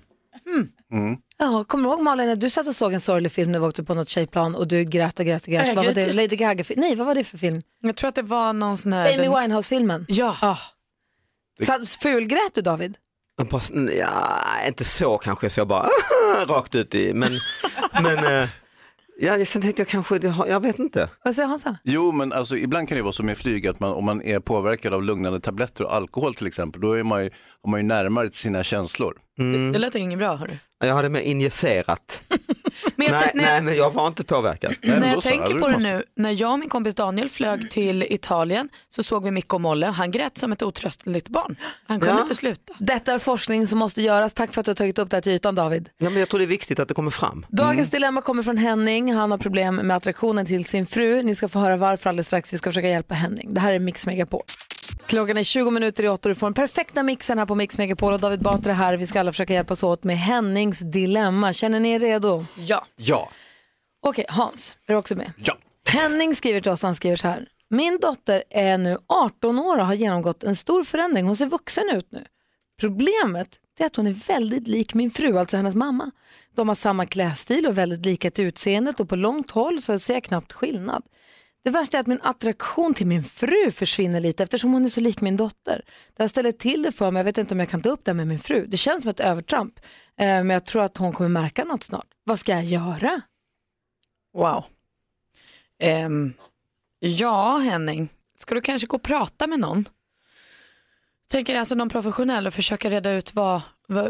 Ja, kommer du ihåg Malin när du satt och såg en sorglig film när vi åkte på något tjejplan och du grät och grät och grät? Jag vad var det? Lady Gaga? Nej, vad var det för film? Jag tror att det var någon sån här... Amy Winehouse-filmen? Ja. Ah. Så, fulgrät du David? Ja, inte så kanske så jag bara *laughs* rakt ut i, men, *laughs* men eh, ja, sen tänkte jag kanske, det jag vet inte. Vad säger Hansa? Jo, men alltså, ibland kan det vara så med flyg att man, om man är påverkad av lugnande tabletter och alkohol till exempel, då är man ju, man ju närmare till sina känslor. Det lät inget bra hörru. Jag hade med injicerat. *laughs* Men jag nej, när- nej, men jag var inte påverkad. När jag tänker på det nu, när jag och min kompis Daniel flög till Italien så såg vi Micke och Molle. Han grät som ett otröstligt barn. Han kunde Ja. inte sluta. Detta är forskning som måste göras. Tack för att du har tagit upp det här till ytan David. Ja, men jag tror det är viktigt att det kommer fram. Dagens dilemma kommer från Henning. Han har problem med attraktionen till sin fru. Ni ska få höra varför alldeles strax. Vi ska försöka hjälpa Henning. Det här är Mix Megapol. Klockan är 20 minuter i åtta och du får den perfekta mixen här på Mix Megapol och David Batra är här. Vi ska alla försöka hjälpas åt med Hennings dilemma. Känner ni er redo? Ja. Ja. Okej, Hans, är du också med? Ja. Henning skriver till oss, han skriver så här. Min dotter är nu 18 år och har genomgått en stor förändring. Hon ser vuxen ut nu. Problemet är att hon är väldigt lik min fru, alltså hennes mamma. De har samma klädstil och väldigt lika till utseendet och på långt håll så ser jag knappt skillnad. Det värsta är att min attraktion till min fru försvinner lite eftersom hon är så lik min dotter. Det här ställer till det för mig, jag vet inte om jag kan ta upp det med min fru. Det känns som ett övertramp, eh, men jag tror att hon kommer märka något snart. Vad ska jag göra? Wow. Um, ja, Henning, ska du kanske gå och prata med någon? Tänker alltså någon professionell och försöka reda ut vad,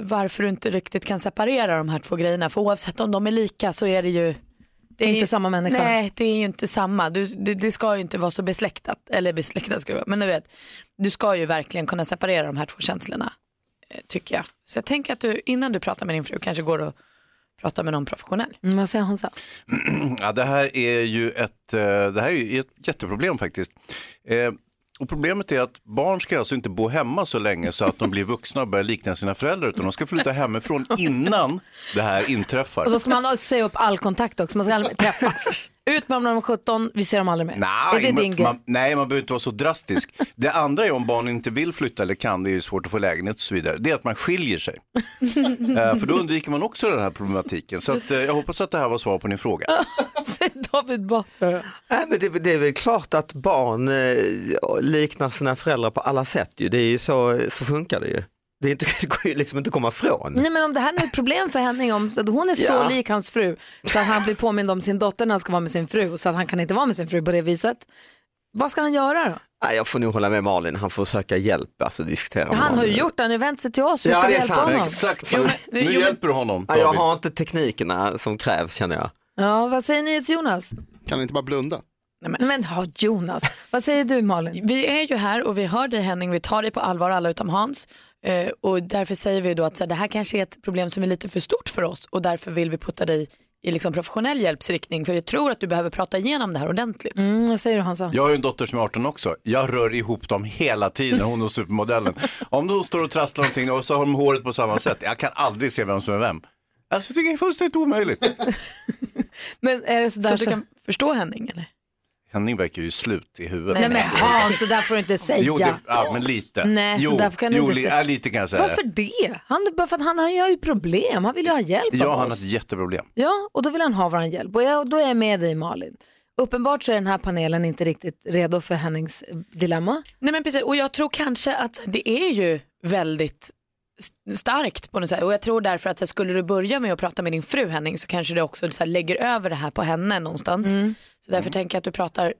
varför du inte riktigt kan separera de här två grejerna. För oavsett om de är lika så är det ju det är Inte ju- samma människa. Nej, det är ju inte samma. Du, det, det ska ju inte vara så besläktat. Eller besläktat ska det vara. Men du vet, du ska ju verkligen kunna separera de här två känslorna. eh, Tycker jag. Så jag tänker att du innan du pratar med din fru kanske går och pratar med någon professionell. Mm, vad säger Hansa? *clears throat* Ja, det här är ju ett, eh, det här är ett jätteproblem faktiskt. Och problemet är att barn ska alltså inte bo hemma så länge så att de blir vuxna och börjar likna sina föräldrar utan de ska flytta hemifrån innan det här inträffar. Och då ska man säga upp all kontakt också, man ska aldrig mer träffas. Ut med dem när de är 17, vi ser dem aldrig mer. är det Nej, din man, grej? man, nej, man behöver inte vara så drastisk. Det andra är om barnen inte vill flytta eller kan, det är ju svårt att få lägenhet och så vidare, det är att man skiljer sig. *laughs* Eh, för då undviker man också den här problematiken. Så att, eh, jag hoppas att det här var svar på din fråga. *laughs* David Batra. Nej, men det, det är väl klart att barn eh, liknar sina föräldrar på alla sätt. Ju. Det är ju så, så funkar det ju. Det, är inte, *laughs* det går ju liksom inte att komma ifrån. Nej men om det här nu är ett problem för Henning, om så att hon är så Ja. lik hans fru så att han blir påmind om sin dotter när han ska vara med sin fru och så att han kan inte vara med sin fru på det viset. Vad ska han göra då? Nej, jag får nog hålla med Malin, han får söka hjälp, alltså diskutera. Ja, han har ju gjort det, han har vänt sig till oss. Hur Ja, ska vi hjälpa sant. honom? Exakt, Jo, men- nu jo, hjälper du honom. Ja, jag David. har inte teknikerna som krävs känner jag. Ja, vad säger ni till Jonas? Kan inte bara blunda? Nej men, men Jonas, vad säger du Malin? Vi är ju här och vi hör dig Henning, vi tar dig på allvar alla utom Hans. Eh, och därför säger vi då att så här, det här kanske är ett problem som är lite för stort för oss och därför vill vi putta dig i liksom professionell hjälpsriktning för jag tror att du behöver prata igenom det här ordentligt. Mm, vad säger du Hansa? Jag har ju en dotter som är 18 också. Jag rör ihop dem hela tiden, hon och supermodellen. Om de står och trasslar någonting och så har de håret på samma sätt. Jag kan aldrig se vem som är vem. Alltså, jag tycker det är fullständigt omöjligt. *laughs* Men är det så Så där du kan förstå Henning eller? Henning verkar ju slut i huvudet. Nej men Hans, så där får du inte säga. Jo, det, ja, men lite. Nej, så jo, därför kan du jo, inte li- säga. ja, lite kan jag säga. Varför det? Han, bara för att han har ju problem, han vill ju ha hjälp Ja, av han har oss. ett jätteproblem. Ja, och då vill han ha vår hjälp. Och jag, då är jag med dig Malin. Uppenbart så är den här panelen inte riktigt redo för Hennings dilemma. Nej men precis och jag tror kanske att det är ju väldigt starkt på något sätt och jag tror därför att så här, skulle du börja med att prata med din fru Henning så kanske du också så här, lägger över det här på henne någonstans. Så därför tänker jag att du pratar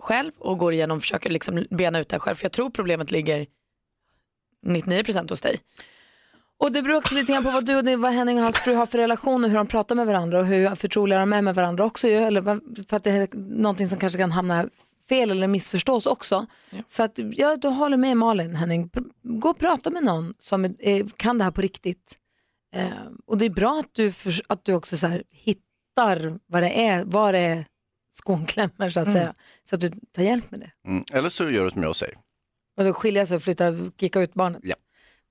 själv och går igenom och försöker liksom bena ut det här själv för jag tror problemet ligger 99% hos dig. Och det beror också lite grann på vad du och vad Henning och hans fru har för relation och hur de pratar med varandra och hur förtroliga de är med varandra också. ju, Eller för att det är någonting som kanske kan hamna fel eller missförstås också. Så att jag då håller med Malin, Henning. Gå och prata med någon som är, kan det här på riktigt. Eh, och det är bra att du, för, att du också så här, hittar vad det är, var det är skon klämmer så att Mm. säga. Så att du tar hjälp med det. Mm. Eller så gör du som jag säger. Och då skilja sig och flytta, kicka ut barnet. Ja.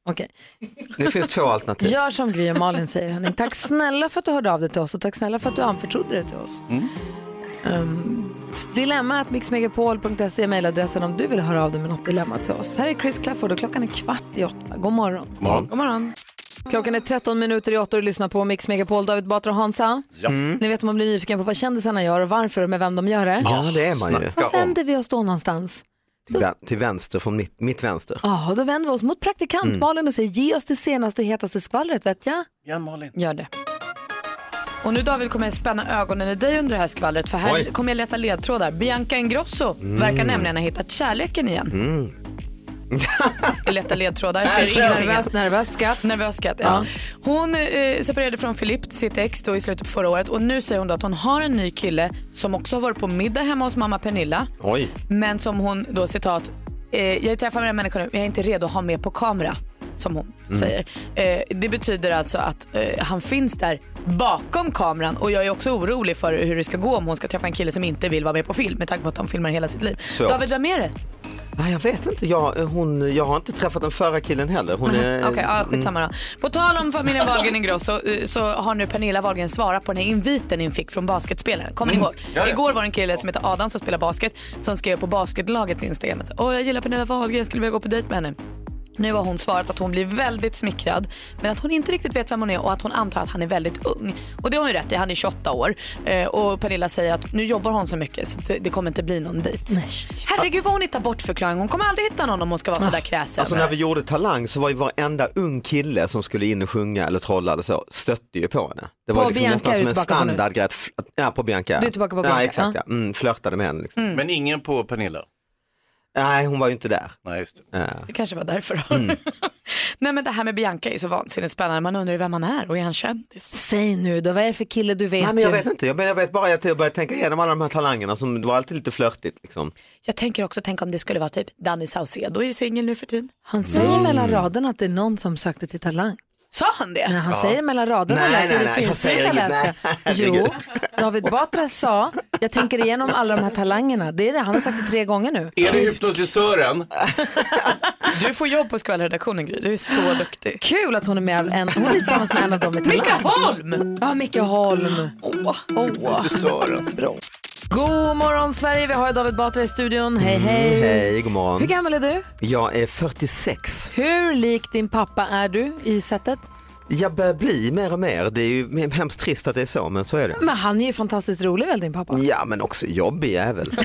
Okej. Det finns två alternativ. *laughs* Gör som Gry och Malin säger Henning. Tack snälla för att du hörde av dig till oss och tack snälla för att du anförtrodde det till oss. Mm. Um, dilemma att mixmegapol.se är mejladressen om du vill höra av dig med något dilemma till oss. Här är Chris Clafford och klockan är kvart i åtta. God morgon. Morgon. God morgon. Klockan är 13 minuter i åtta och du lyssnar på Mix Megapol. David Batra och Hansa. Ja. Ni vet om man blir nyfiken på vad kändisarna gör och varför och med vem de gör det. Ja, det är man ju. Var vänder vi oss då någonstans? Till, till vänster från mitt, mitt vänster. Ja, då vänder vi oss mot praktikant Mm. Malin och säger ge oss det senaste och hetaste skvallret vet jag. Ja, Malin. Gör det. Och nu David kommer jag spänna ögonen i dig under det här skvallret för här Oj. kommer jag leta ledtrådar. Bianca Ingrosso verkar nämligen ha hittat kärleken igen. Mm. *laughs* I lätta ledtrådar. Ser ingenting. Nervöst, nervöst skratt. Nervös skatt, ja. Hon eh, separerade från Filip, sitt ex, då i slutet på förra året och nu säger hon då att hon har en ny kille som också har varit på middag hemma hos mamma Pernilla. Oj. Men som hon då citat, eh, jag träffar med den här människan nu, jag är inte redo att ha med på kamera. Som hon Mm. säger. Eh, det betyder alltså att eh, han finns där bakom kameran och jag är också orolig för hur det ska gå om hon ska träffa en kille som inte vill vara med på film med tanke på att de filmar hela sitt liv. Så. David, vem är det? Nej, jag vet inte, jag, hon, jag har inte träffat den förra killen heller. Hon är, Okej, ja, skitsamma då. På tal om familjen Wahlgren Ingrosso eh, så har nu Pernilla Wahlgren svarat på den här inviten ni fick från basketspelaren. Kommer ni ihåg? Ja, ja. Igår var det en kille som heter Adam som spelar basket som skrev på basketlagets Instagram Åh, jag gillar Pernilla Wahlgren, skulle vilja gå på dejt med henne. Nu har hon svarat att hon blir väldigt smickrad men att hon inte riktigt vet vem hon är och att hon antar att han är väldigt ung. Och det har hon ju rätt i, han är 28 år. Eh, och Pernilla säger att nu jobbar hon så mycket så det, det kommer inte bli någon dejt. Herregud vad hon hittar bortförklaring. Hon kommer aldrig hitta någon om hon ska vara sådär kräsen. Alltså när vi gjorde Talang så var ju varenda ung kille som skulle in och sjunga eller trolla eller så stötte ju på henne. Det var På liksom Bianca nästan som en standardgrej. Ja, på Bianca. Du är tillbaka på Ja, Bianca, exakt, ja. ja. Mm, flörtade med henne. Liksom. Men ingen på Pernilla. Nej, hon var ju inte där. Nej, just det. Ja. Det kanske var därför då. Mm. *laughs* Nej men det här med Bianca är så vansinnigt spännande. Man undrar ju vem han är och är han kändis? Säg nu då, vad är det för kille du vet Nej, men jag ju? vet inte, jag, men jag vet bara att jag började tänka igenom alla de här talangerna som det var alltid lite flörtigt. Liksom. Jag tänker också, tänk om det skulle vara typ Danny Saucedo är ju singel nu för tiden. Han säger mellan raderna att det är någon som sökte till Talang. Sa han det? Nej, han Ja. säger mellan raderna. Nej, läser nej, det nej, jag säger inget. Nej, Jo. David Batra sa, jag tänker igenom alla de här talangerna. Det är det, han har sagt det tre gånger nu. Är det hypnotisören? Du får jobb på skvalredaktionen Gry, du är så duktig. Kul att hon är med, en, hon är tillsammans med en av dem i Talang. Micke Holm! Ja, Micke Holm. Åh. Hypnotisören. Bra. God morgon Sverige, vi har David Batra i studion. Hej hej. Mm, hej, god morgon. Hur gammal är du? Jag är 46. Hur lik din pappa är du i sättet? Jag börjar bli mer och mer. Det är ju hemskt trist att det är så, men så är det. Men han är ju fantastiskt rolig väl din pappa? Ja, men också jobbig jävel. *laughs*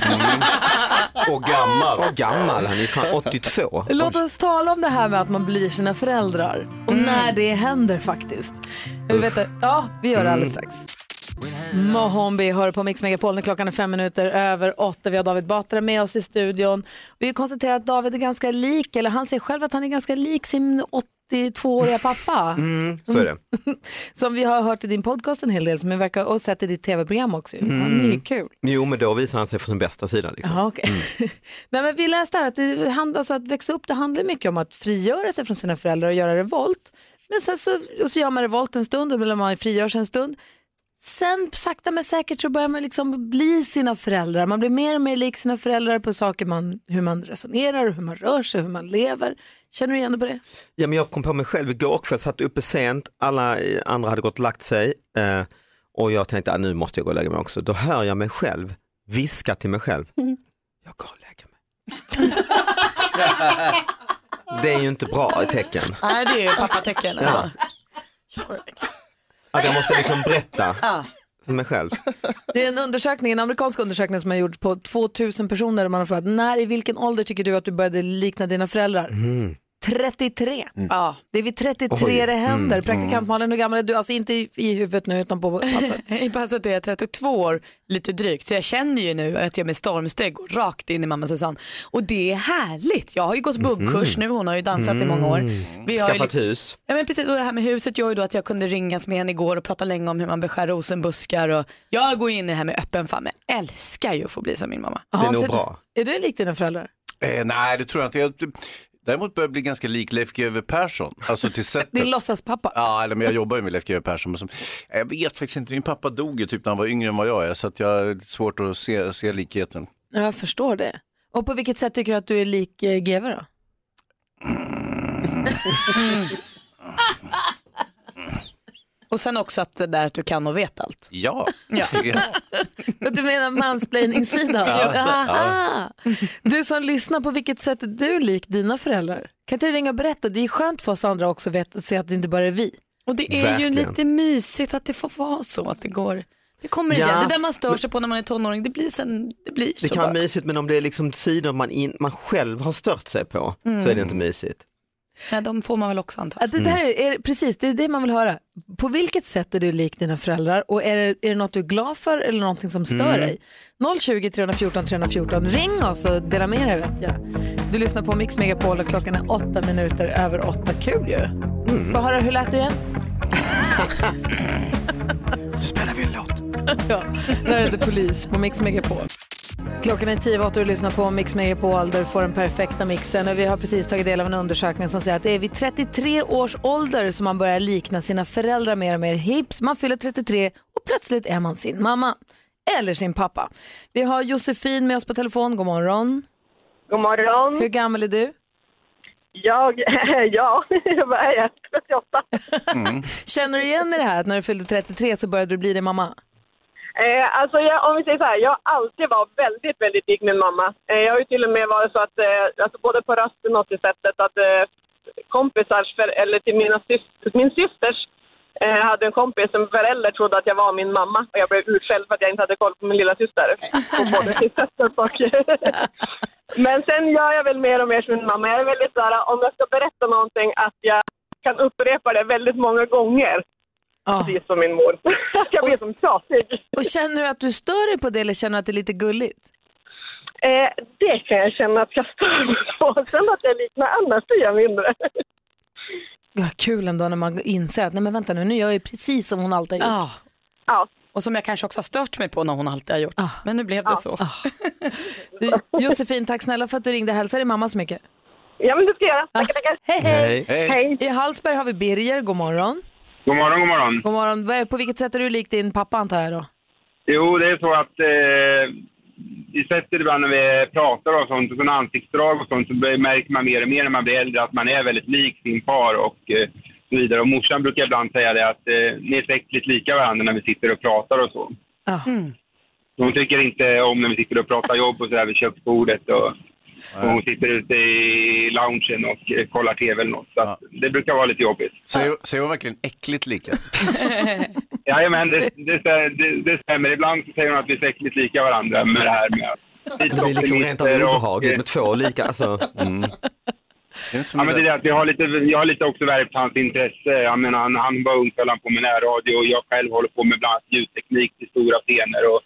Och gammal. Och gammal, han är ju fan 82. Låt oss tala om det här med att man blir sina föräldrar och när det händer faktiskt. Jag vill veta, ja, vi gör det alldeles strax. Mohombi hör på Mix Megapol när klockan är fem minuter över åtta. Vi har David Batra med oss i studion. Vi konstaterar att David är ganska lik, eller han säger själv att han är ganska lik sin 82-åriga pappa. *laughs* Mm, så är det. *laughs* Som vi har hört i din podcast en hel del som vi verkar, och sett i ditt tv-program också. Han är ju Mm. kul. Jo, men då visar han sig från sin bästa sida. Liksom. Jaha, okej. *laughs* Nej, men vi läste här att, det handlar, alltså att växa upp det handlar mycket om att frigöra sig från sina föräldrar och göra revolt. Men sen så, och så gör man revolt en stund, eller man frigör sig en stund. Sen sakta men säkert så börjar man liksom bli sina föräldrar. Man blir mer och mer lik sina föräldrar på saker man, hur man resonerar, hur man rör sig, hur man lever. Känner du igen dig på det? Ja, men jag kom på mig själv igår kväll, satt uppe sent, alla andra hade gått och lagt sig eh, och jag tänkte att nu måste jag gå och lägga mig också. Då hör jag mig själv viska till mig själv. *laughs* Jag går och lägger mig. *laughs* Det är ju inte bra tecken. Nej det är ju pappatecken alltså. Att jag måste liksom berätta *laughs* Ja. för mig själv. Det är en undersökning, en amerikansk undersökning som har gjorts på 2000 personer där man har frågat när i vilken ålder tycker du att du började likna dina föräldrar? 33. Ja, det är vid 33 Oj. det händer. Mm. Praktikant Malin, hur gammal är du? Alltså inte i, i huvudet nu utan på passet. *laughs* I passet är jag 32 år, lite drygt, så jag känner ju nu att jag med stormsteg går rakt in i mamma Susanne. Och det är härligt. Jag har ju gått buggkurs nu, hon har ju dansat i många år. Vi har ju Skaffat liksom- hus. Ja men precis och det här med huset gör ju då att jag kunde ringas med henne igår och prata länge om hur man beskär rosenbuskar och jag går in i det här med öppen famn. Jag älskar ju att få bli som min mamma. Jaha, så du- Är du lik dina föräldrar? Eh, nej, det tror jag inte. Jag, däremot börjar jag bli ganska lik Leif GW Persson. Alltså till *laughs* sättet. Din låtsaspappa? Ja, eller, men jag jobbar ju med Leif GW Persson. Men som, jag vet faktiskt inte, min pappa dog ju typ när han var yngre än vad jag är. Så att jag har svårt att se, se likheten. Ja, Jag förstår det. Och på vilket sätt tycker du att du är lik eh, GV då? *laughs* *laughs* Och sen också att det där att du kan och vet allt. Ja. Ja. *laughs* Du menar mansplaining-sidan? Ja, det. Du som lyssnar, på vilket sätt är du lik dina föräldrar? Kan inte du ringa och berätta? Det är skönt för oss andra också att se att det inte bara är vi. Och det är Verkligen. ju lite mysigt att det får vara så att det går. Det kommer Ja, igen. Det där man stör sig på när man är tonåring, det blir, sen, det blir Det så kan vara bara. mysigt men om det är liksom sidor man, in, man själv har stört sig på så är det inte mysigt. Ja, de får man väl också anta. Att det där är, är, precis, det är det man vill höra. På vilket sätt är du lik dina föräldrar och är det, är det något du är glad för eller någonting som stör Mm. dig? 020 314 314, ring oss och dela med dig vet jag. Du lyssnar på Mix Megapol och klockan är åtta minuter över åtta. Kul ju. Mm. Får höra, hur lät du igen? *laughs* Nu spelar vi en låt. *laughs* ja, där är det polis på Mix Megapol. Klockan är tio och du lyssnar på Mix Megapol där du får den perfekta mixen. Och vi har precis tagit del av en undersökning som säger att det är vid 33 års ålder som man börjar likna sina föräldrar mer och mer. Hips, man fyller 33 och plötsligt är man sin mamma eller sin pappa. Vi har Josefin med oss på telefon. God morgon. God morgon. Hur gammal är du? Jag, *laughs* ja, *laughs* vad är jag? 38. *laughs* Känner du igen i det här att när du fyllde 33 så började du bli din mamma? Eh, alltså jag, om vi säger så här, jag har alltid varit väldigt, väldigt lik min mamma. Eh, jag har ju till och med varit så att, eh, alltså både på rösten och till sättet att eh, kompisars, för, eller till mina syster, min systers eh, hade en kompis som förälder trodde att jag var min mamma och jag blev utskälld för att jag inte hade koll på min lilla syster. Både *laughs* och. *laughs* Men sen gör jag väl mer och mer som min mamma. Jag är väldigt så här, om jag ska berätta någonting, att jag kan upprepa det väldigt många gånger. Precis som min mor. *laughs* Jag blir som tjatig. Och känner du att du stör dig på det eller känner du att det är lite gulligt? Eh, det kan jag känna att jag stör mig på. *laughs* Sen att jag liknar Anna styr jag mindre. Ja, kul ändå när man inser att nej men vänta nu, nu gör jag ju precis som hon alltid har gjort. Ja. Och som jag kanske också har stört mig på när hon alltid har gjort. Men nu blev det så. Du, Josefin, tack snälla för att du ringde. Hälsa din mamma så mycket. Ja, men det ska jag göra. Tackar, tackar. Hej, hej. Hej. Hej. I Hallsberg har vi Birger, god morgon. God morgon, god morgon. God morgon. På vilket sätt är du lik din pappa antar jag då? Jo, det är så att eh, vi sätter ibland när vi pratar och sånt, och sådana ansiktsdrag och sånt, så märker man mer och mer när man blir äldre att man är väldigt lik sin far och eh, så vidare. Och morsan brukar ibland säga det att eh, ni är så äckligt lika varandra när vi sitter och pratar och så. Så Hon tycker inte om när vi sitter och pratar jobb och så vid köksbordet och, och hon sitter ute i loungen och eh, kollar tv eller något. Så att det brukar vara lite jobbigt. Säger, säger hon verkligen äckligt lika? *laughs* Jajamän, det, det, det, det stämmer. Ibland så säger hon att vi är äckligt lika varandra med det här med Det blir liksom rent av obehagligt med två lika. Alltså, mm. Ja, men det är det att vi har lite, jag har lite också värpt hans intresse. Jag menar, han, han var ung höll han på med närradio och jag själv håller på med bland annat ljudteknik till stora scener och,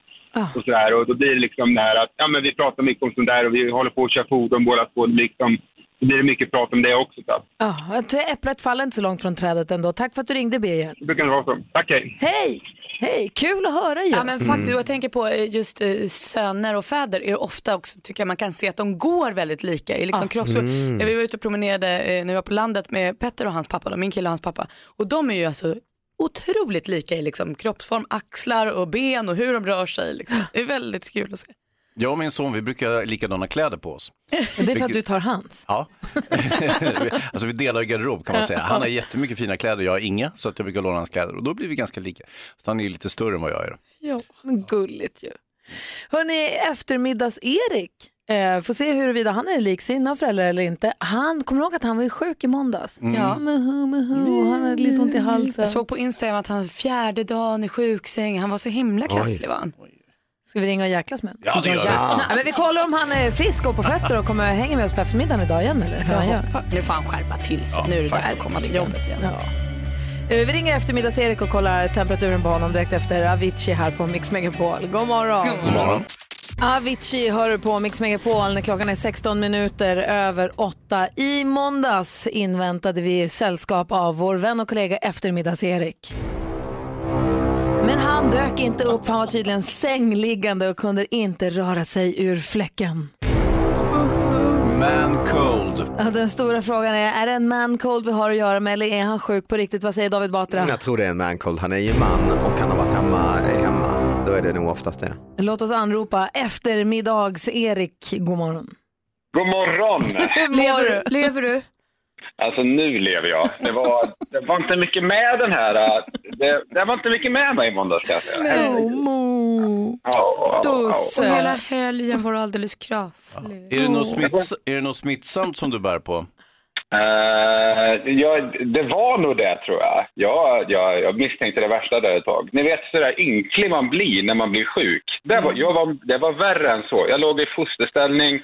och sådär. Och då blir det liksom det här att ja, men vi pratar mycket om sånt där och vi håller på att köra fordon båda två. Det blir Liksom, då blir det mycket prat om det också. Så. att Ja, att äpplet faller inte så långt från trädet ändå. Tack för att du ringde Birger. Det brukar vara så. Tack, hej. Hej! Hej, kul att höra ju. Ja men faktiskt, och jag tänker på eh, just eh, söner och fäder är det ofta också tycker jag man kan se att de går väldigt lika i liksom Ja. kroppsspråk. Mm. Ja, Vi var ute och promenerade eh, när vi var på landet med Petter och hans pappa, då, min kille och hans pappa. Och de är ju alltså otroligt lika i liksom kroppsform, axlar och ben och hur de rör sig. Liksom. Det är väldigt kul att se. Jag och min son vi brukar ha likadana kläder på oss. Det är för att du tar hans. Ja, *laughs* alltså vi delar garderob kan man säga. Han har jättemycket fina kläder, jag har inga, så att jag brukar låna hans kläder och då blir vi ganska lika. Så han är lite större än vad jag är. Ja, men gulligt ju. Hörni, eftermiddags-Erik. Eh, får se huruvida han är lik sina föräldrar eller inte. Han, kommer ihåg att han var ju sjuk i måndags? Mm. Ja. Mehu, och han hade lite ont i halsen. Jag såg på Instagram att han fjärde dagen i sjuksäng, han var så himla krasslig var han. Ska vi ringa och jäklas med honom? Ja, det gör vi. Nej, men vi kollar om han är frisk och på fötter och kommer hänga med oss på eftermiddagen idag igen eller hur han gör. Nu får han skärpa till sig, Ja, nu är det dags att komma till jobbet igen. Eh, Vi ringer eftermiddags-Erik och kollar temperaturen på honom direkt efter Avicii här på Mix Megapol. God morgon! God morgon. Avicii hör på Mix Megapol när klockan är 16 minuter över 8. I måndags inväntade vi sällskap av vår vän och kollega eftermiddags-Erik. Men han dök inte upp för han var tydligen sängliggande och kunde inte röra sig ur fläcken. Man cold. Ja, Den stora frågan är, är det en man cold vi har att göra med eller är han sjuk på riktigt? Vad säger David Batra? Jag tror det är en mancold. Han är ju man och han har varit hemma, är hemma. Då är det nog oftast det. Låt oss anropa eftermiddags-Erik. God morgon. God morgon! *laughs* Lever du? Lever du? Alltså nu lever jag. Det var, det var inte mycket med den här... äh, Det, det var inte mycket med mig i måndags kan jag säga. Mo. Ja, ja, Och ja. hela helgen var du alldeles krasslig. Är det, något smitts- är det något smittsamt som du bär på? Eh, ja, det var nog det tror jag. Jag, jag. jag misstänkte det värsta där ett tag. Ni vet sådär ynklig man blir när man blir sjuk. Det var, jag var, det var värre än så. Jag låg i fosterställning,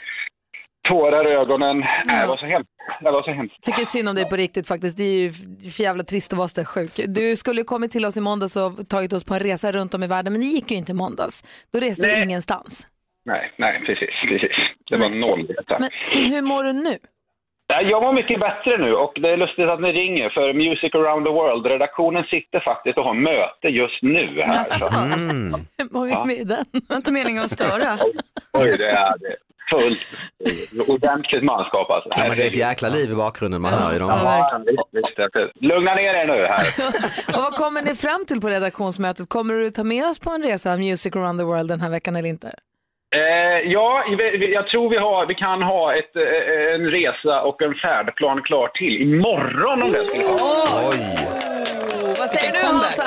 tårar i ögonen. Nej, det var så hemskt. Det var så hemskt. Tycker synd om dig på riktigt faktiskt. Det är ju för jävla trist att vara så där sjuk. Du skulle kommit till oss i måndags och tagit oss på en resa runt om i världen, men det gick ju inte i måndags. Då reste du Nej. ingenstans. Nej, nej, precis. precis. Det var noll. Men, men hur mår du nu? Nej, Jag mår mycket bättre nu och det är lustigt att ni ringer för Music around the world-redaktionen sitter faktiskt och har möte just nu här. Så- *laughs* Hur mår vi Ja. med den? Det var inte meningen att störa. Oj, det är det. är Fullt ordentligt manskap alltså. Ja, men det är ett jäkla liv i bakgrunden, man hör ju dem. Ja, visst, visst. Lugna ner er nu här. *laughs* Och vad kommer ni fram till på redaktionsmötet? Kommer du ta med oss på en resa Music around the world den här veckan eller inte? Eh, ja, vi- jag tror vi, har, vi kan ha ett, eh, en resa och en färdplan klar till imorgon om det skulle vara. Vad säger du Hansa?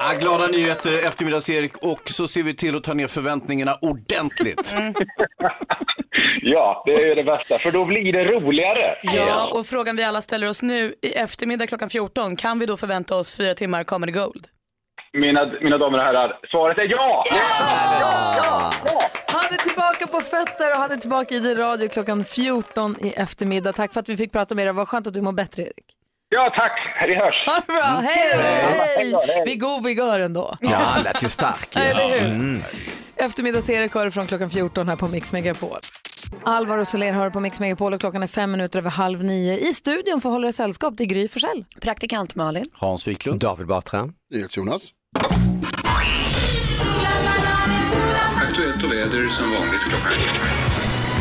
Ja, glada nyheter, eftermiddags-Erik och så ser vi till att ta ner förväntningarna ordentligt. *laughs* *laughs* Ja, det är det bästa, för då blir det roligare. Ja, och frågan vi alla ställer oss nu i eftermiddag klockan 14, kan vi då förvänta oss fyra timmar Comedy Gold? Mina, mina damer och herrar, svaret är ja! Han är tillbaka på fötter och han är tillbaka i din radio klockan 14 i eftermiddag. Tack för att vi fick prata med dig. Vad skönt att du mår bättre Erik. Ja, tack. Vi hörs. Ha det bra. Hej då. Hej. Hej. Vi går vigör ändå. Ja, han lät ju stark. Eller hur? Mm. Eftermiddags-Erik har från klockan 14 här på Mix Megapol. Alvaro Soler hör på Mix Megapol och klockan är fem minuter över halv nio. I studion får hålla er sällskap till Gry Forssell. Praktikant Malin. Hans Wiklund. David Batra. Jonas. Aktuellt och väder som vanligt klockan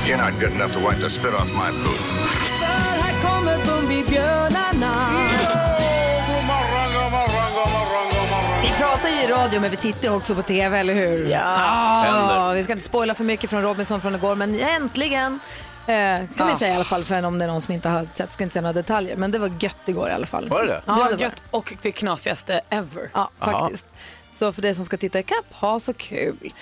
You're not good enough to wipe the spit off my boots. Här kommer Bumbibjörnarna. Pratar ju i radio men vi tittar också på tv, eller hur? Ja. Händer. vi ska inte spoila för mycket från Robinson från igår, men äntligen eh, kan vi säga i alla fall, för om det är någon som inte har sett, ska inte säga några detaljer, men det var gött igår i alla fall. Var det det? Ja, det var det gött och det knasigaste ever. Ja, faktiskt. Så för det som ska titta ikapp, ha så kul.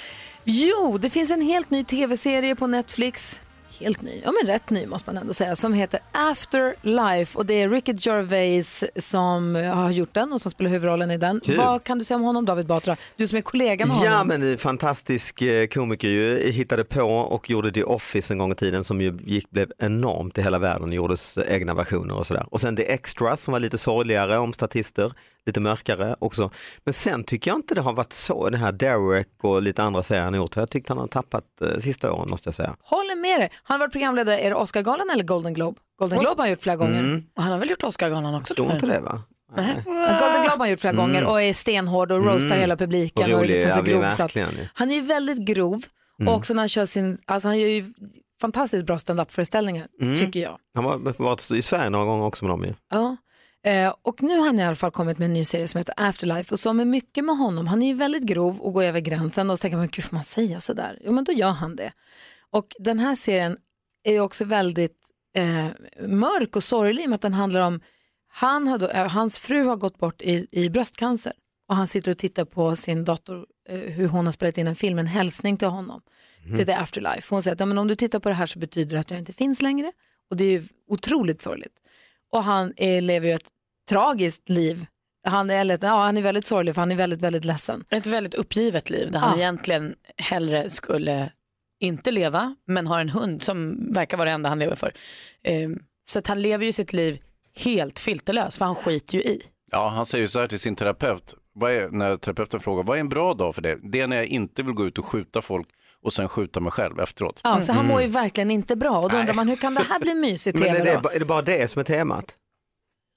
Jo, det finns en helt ny tv-serie på Netflix. Helt ny, ja men rätt ny måste man ändå säga, som heter Afterlife och det är Ricky Gervais som har gjort den och som spelar huvudrollen i den. Kul. Vad kan du säga om honom David Batra? Du som är kollega med Ja honom. men en fantastisk eh, komiker ju, hittade på och gjorde The Office en gång i tiden som ju gick, blev enormt i hela världen, gjordes egna versioner och sådär. Och sen The Extras som var lite sorgligare om statister, lite mörkare också. Men sen tycker jag inte det har varit så, den här Derek och lite andra serier han har gjort. Jag tyckte han har tappat eh, sista åren måste jag säga. Håller med dig. Han har varit programledare, är det Oscargalan eller Golden Globe? Golden Globe har han gjort flera gånger. Mm. Och han har väl gjort Oscargalan också? Tror inte det va? Men Golden Globe har han gjort flera Mm. gånger och är stenhård och roastar Mm. hela publiken. Och Och, rolig, är liksom så ja, grov, så att, verkligen. han är ju väldigt grov Mm. och också när han kör sin, alltså han gör ju fantastiskt bra stand-up-föreställningar Mm. tycker jag. Han har varit i Sverige några gånger också med dem ju. Ja. Eh, och nu har han i alla fall kommit med en ny serie som heter Afterlife och som är mycket med honom. Han är ju väldigt grov och går över gränsen och så tänker man, gud får man säga sådär? Jo men då gör han det. Och den här serien är ju också väldigt eh, mörk och sorglig i och med att den handlar om, han har då, eh, hans fru har gått bort i, i bröstcancer och han sitter och tittar på sin dator eh, hur hon har spelat in en film, en hälsning till honom. Mhm. Till The Afterlife. Hon säger att ja, men om du tittar på det här så betyder det att jag inte finns längre. Och det är ju otroligt sorgligt. Och han är, lever ju ett tragiskt liv. Han är, eller, ja, han är väldigt sorglig för han är väldigt, väldigt ledsen. Ett väldigt uppgivet liv där han Ja. egentligen hellre skulle inte leva men har en hund som verkar vara det enda han lever för. Ehm, Så att han lever ju sitt liv helt filterlös för han skiter ju i. Ja, han säger så här till sin terapeut. Vad är, när terapeuten frågar, vad är en bra dag för det? Det är när jag inte vill gå ut och skjuta folk och sen skjuta mig själv efteråt. Ja, så han mår ju verkligen inte bra. Och då undrar man hur kan det här bli mysigt *laughs* Men är det, då? är det bara det som är temat?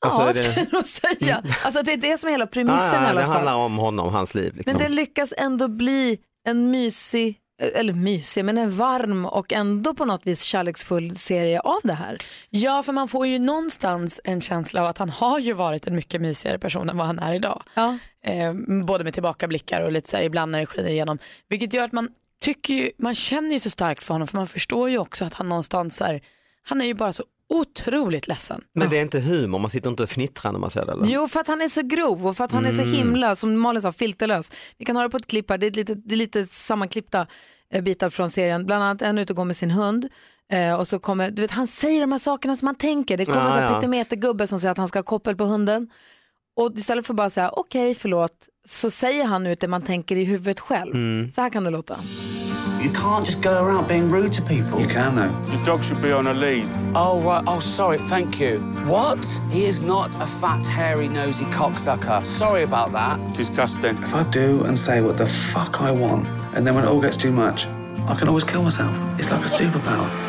Ja, Alltså, är skulle jag nog säga. Alltså det är det som är hela premissen Ah, i alla det fall. handlar om honom, hans liv. Liksom. Men det lyckas ändå bli en mysig, eller mysig, men en varm och ändå på något vis kärleksfull serie av det här. Ja, för man får ju någonstans en känsla av att han har ju varit en mycket mysigare person än vad han är idag. Ja. Eh, både med tillbakablickar och lite så här, ibland när det skiner igenom. Vilket gör att man tycker ju, man känner ju så starkt för honom för man förstår ju också att han någonstans här, han är ju bara så otroligt ledsen. Men det är inte humor, man sitter inte och fnittrar när man ser det? Eller? Jo, för att han är så grov och för att han är så Mm. himla, som Malin sa, filterlös. Vi kan höra på ett klipp här, det är, ett litet, det är lite sammanklippta eh, bitar från serien. Bland annat en ute och går med sin hund. Eh, och så kommer, du vet, han säger de här sakerna som man tänker. Det kommer Ja, en här ja. petimetergubbe som säger att han ska ha koppel på hunden. Och istället för att bara säga okej, förlåt, så säger han ut det man tänker i huvudet själv. Mm. Så här kan det låta. You can't just go around being rude to people. You can, though. The dog should be on a lead. Oh, right. Oh, sorry. Thank you. What? He is not a fat, hairy, nosy cocksucker. Sorry about that. Disgusting. If I do and say what the fuck I want, and then when it all gets too much, I can always kill myself. It's like a superpower.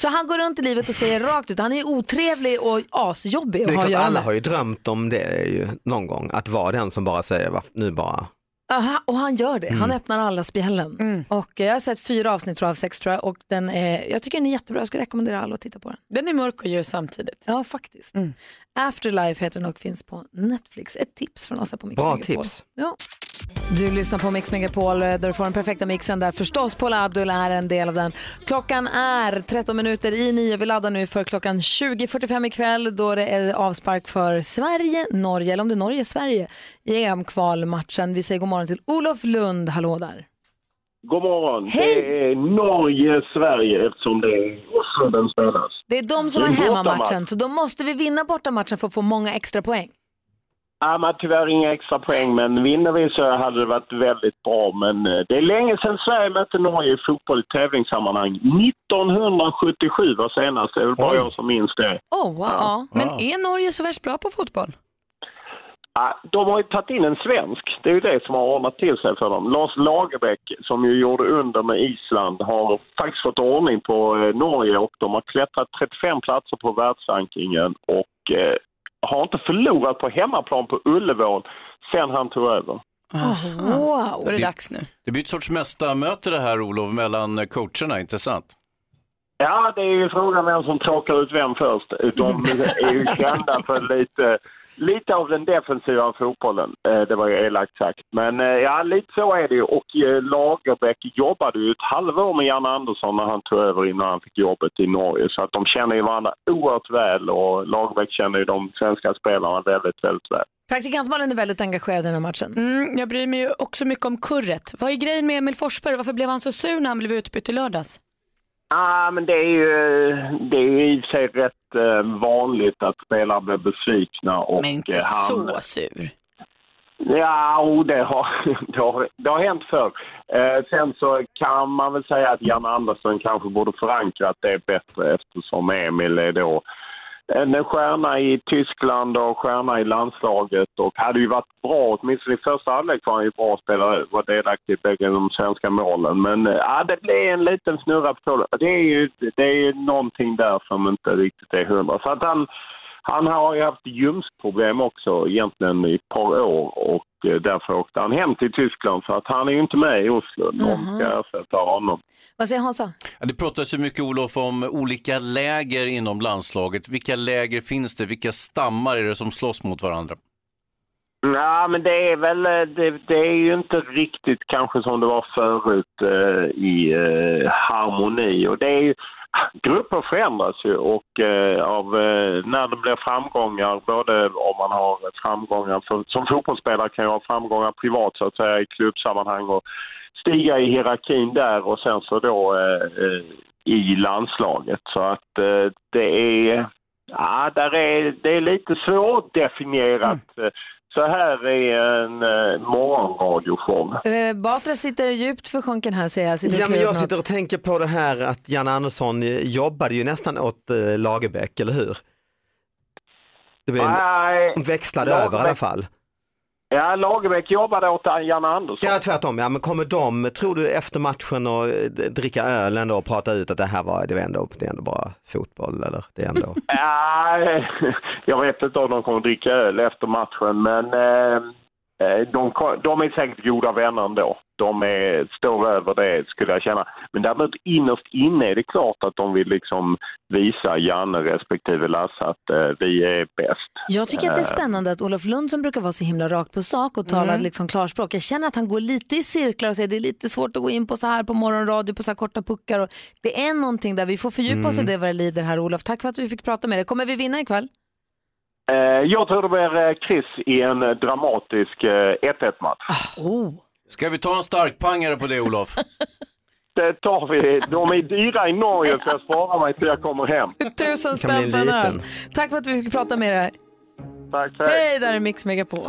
Så han går runt i livet och säger rakt ut, han är otrevlig och asjobbig Det är klart, alla har ju drömt om det ju någon gång, att vara den som bara säger "Va, nu bara. Aha, och han gör det, han Mm. öppnar alla spjällen. Och eh, jag har sett fyra avsnitt tror jag, av sex tror jag, och den är, jag tycker den är jättebra, jag skulle rekommendera alla att titta på den. Den är mörk och ljus samtidigt. Ja, faktiskt. Afterlife heter den och finns på Netflix. Ett tips från oss här på Mix Bra Megapol. tips. Ja. Du lyssnar på Mix Megapol eh, där du får den perfekta mixen där förstås Paula Abdul är en del av den. Klockan är 13 minuter i nio. Vi laddar nu för klockan 20.45 ikväll då det är avspark för Sverige, Norge, eller om det är Norge, Sverige i EM-kvalmatchen. Vi säger god morgon till Olof Lund. Hallå där. God morgon. Hej! Det är Norge-Sverige eftersom det är Oslo den spelas. Det är de som Det är hemmamatchen så då måste vi vinna bortamatchen för att få många extra poäng. Ja, men tyvärr inga extra poäng, men vinner vi så hade det varit väldigt bra. Men eh, det är länge sedan Sverige mötte Norge i fotboll i tävlingssammanhang. 1977 var senast. Det är väl bara Oj. jag som minns det. Oh, wow. Ja. Men är Norge så värst bra på fotboll? Ah, De har ju tagit in en svensk. Det är ju det som har ordnat till sig för dem. Lars Lagerbäck, som ju gjorde under med Island, har faktiskt fått ordning på eh, Norge och de har klättrat 35 platser på världsrankingen och eh, har inte förlorat på hemmaplan på Ullevål sen han tog över. Wow. Då är det dags nu. Det blir ett sorts mästarmöte det här Olof mellan coacherna, intressant. Ja, det är ju frågan vem som tråkar ut vem först. De är ju kända för lite, lite av den defensiva fotbollen. Eh, Det var ju elakt sagt. Men eh, ja, lite så är det ju. Och eh, Lagerbäck jobbade ju ett halvår med Jan Andersson när han tog över innan han fick jobbet i Norge. Så att de känner ju varandra oerhört väl och Lagerbäck känner ju de svenska spelarna väldigt, väldigt väl. Praktikantmannen är väldigt engagerad i den här matchen. Mm, jag bryr mig ju också mycket om kurret. Vad är grejen med Emil Forsberg? Varför blev han så sur när han blev utbytt i lördags? Ja, men det är ju, det är ju i och för sig rätt eh, vanligt att spelare blir besvikna. Och, Men inte eh, han, så sur. Ja, och det har, *laughs* det har, det har hänt förr. Eh, sen så kan man väl säga att Jan Andersson kanske borde förankrat det bättre eftersom Emil är då en stjärna i Tyskland och stjärna i landslaget och hade ju varit bra, åtminstone i första halvlek var han ju bra spelare, var delaktig i bägge de svenska målen. Men eh, ja, det blev en liten snurra på tålet. Det är ju det är ju någonting där som inte riktigt är hundra. Så att han, han har ju haft ljumskproblem också egentligen i ett par år och eh, därför åkte han hem till Tyskland så att han är ju inte med i Oslo. De ska ersätta honom. Vad säger Hansa? Ja, det pratas ju mycket Olof om olika läger inom landslaget. Vilka läger finns det? Vilka stammar är det som slåss mot varandra? Ja, men det är väl, eh, det, det är ju inte riktigt kanske som det var förut eh, i eh, harmoni. Och det är ju, grupper förändras ju och eh, av, eh, när det blir framgångar, både om man har framgångar, för, som fotbollsspelare kan jag ha framgångar privat så att säga i klubbsammanhang och stiga i hierarkin där och sen så då eh, eh, i landslaget. Så att eh, det är, ja, där är, det är lite svårdefinierat. Eh, Så här är en eh, morgonradioshow. Eh, Batra sitter djupt försjunken här ser jag. Sitter Ja, men jag sitter och tänker på det här att Jan Andersson eh, jobbade ju nästan åt eh, Lagerbäck, eller hur? Det Nej, en, växlade Lagerbäck- över i alla fall. Ja, Lagerbäck jobbade åt Jan Andersson. Ja, tvärtom. Ja, men kommer de, tror du, efter matchen och eh, dricka öl ändå och prata ut att det här var, det var ändå, det är ändå bara fotboll eller det är ändå... *laughs* Ja, jag vet inte om de kommer dricka öl efter matchen, men eh, de, ko- de är säkert goda vänner ändå. De är, står över det skulle jag känna. Men däremot innerst inne är det klart att de vill liksom visa Janne respektive Lasse att eh, vi är bäst. Jag tycker att det är Eh, spännande att Olof Lund som brukar vara så himla rakt på sak och tala Mm. liksom klarspråk. Jag känner att han går lite i cirklar och säger det är lite svårt att gå in på så här på morgonradio på så här korta puckar. Och det är någonting där vi får fördjupa oss i Mm. det vad det lider här Olof. Tack för att vi fick prata med dig. Kommer vi vinna ikväll? Eh, jag tror det blir eh, Chris i en eh, dramatisk eh, 1-1-match. Oh. Ska vi ta en starkpangare på det Olof? *laughs* Det tar vi. De är dyra i Norge så jag sparar mig till jag kommer hem. *laughs* Tusen spänn för en öl. Tack för att vi fick prata med dig. Tack, Hej, där är Mix Megapol.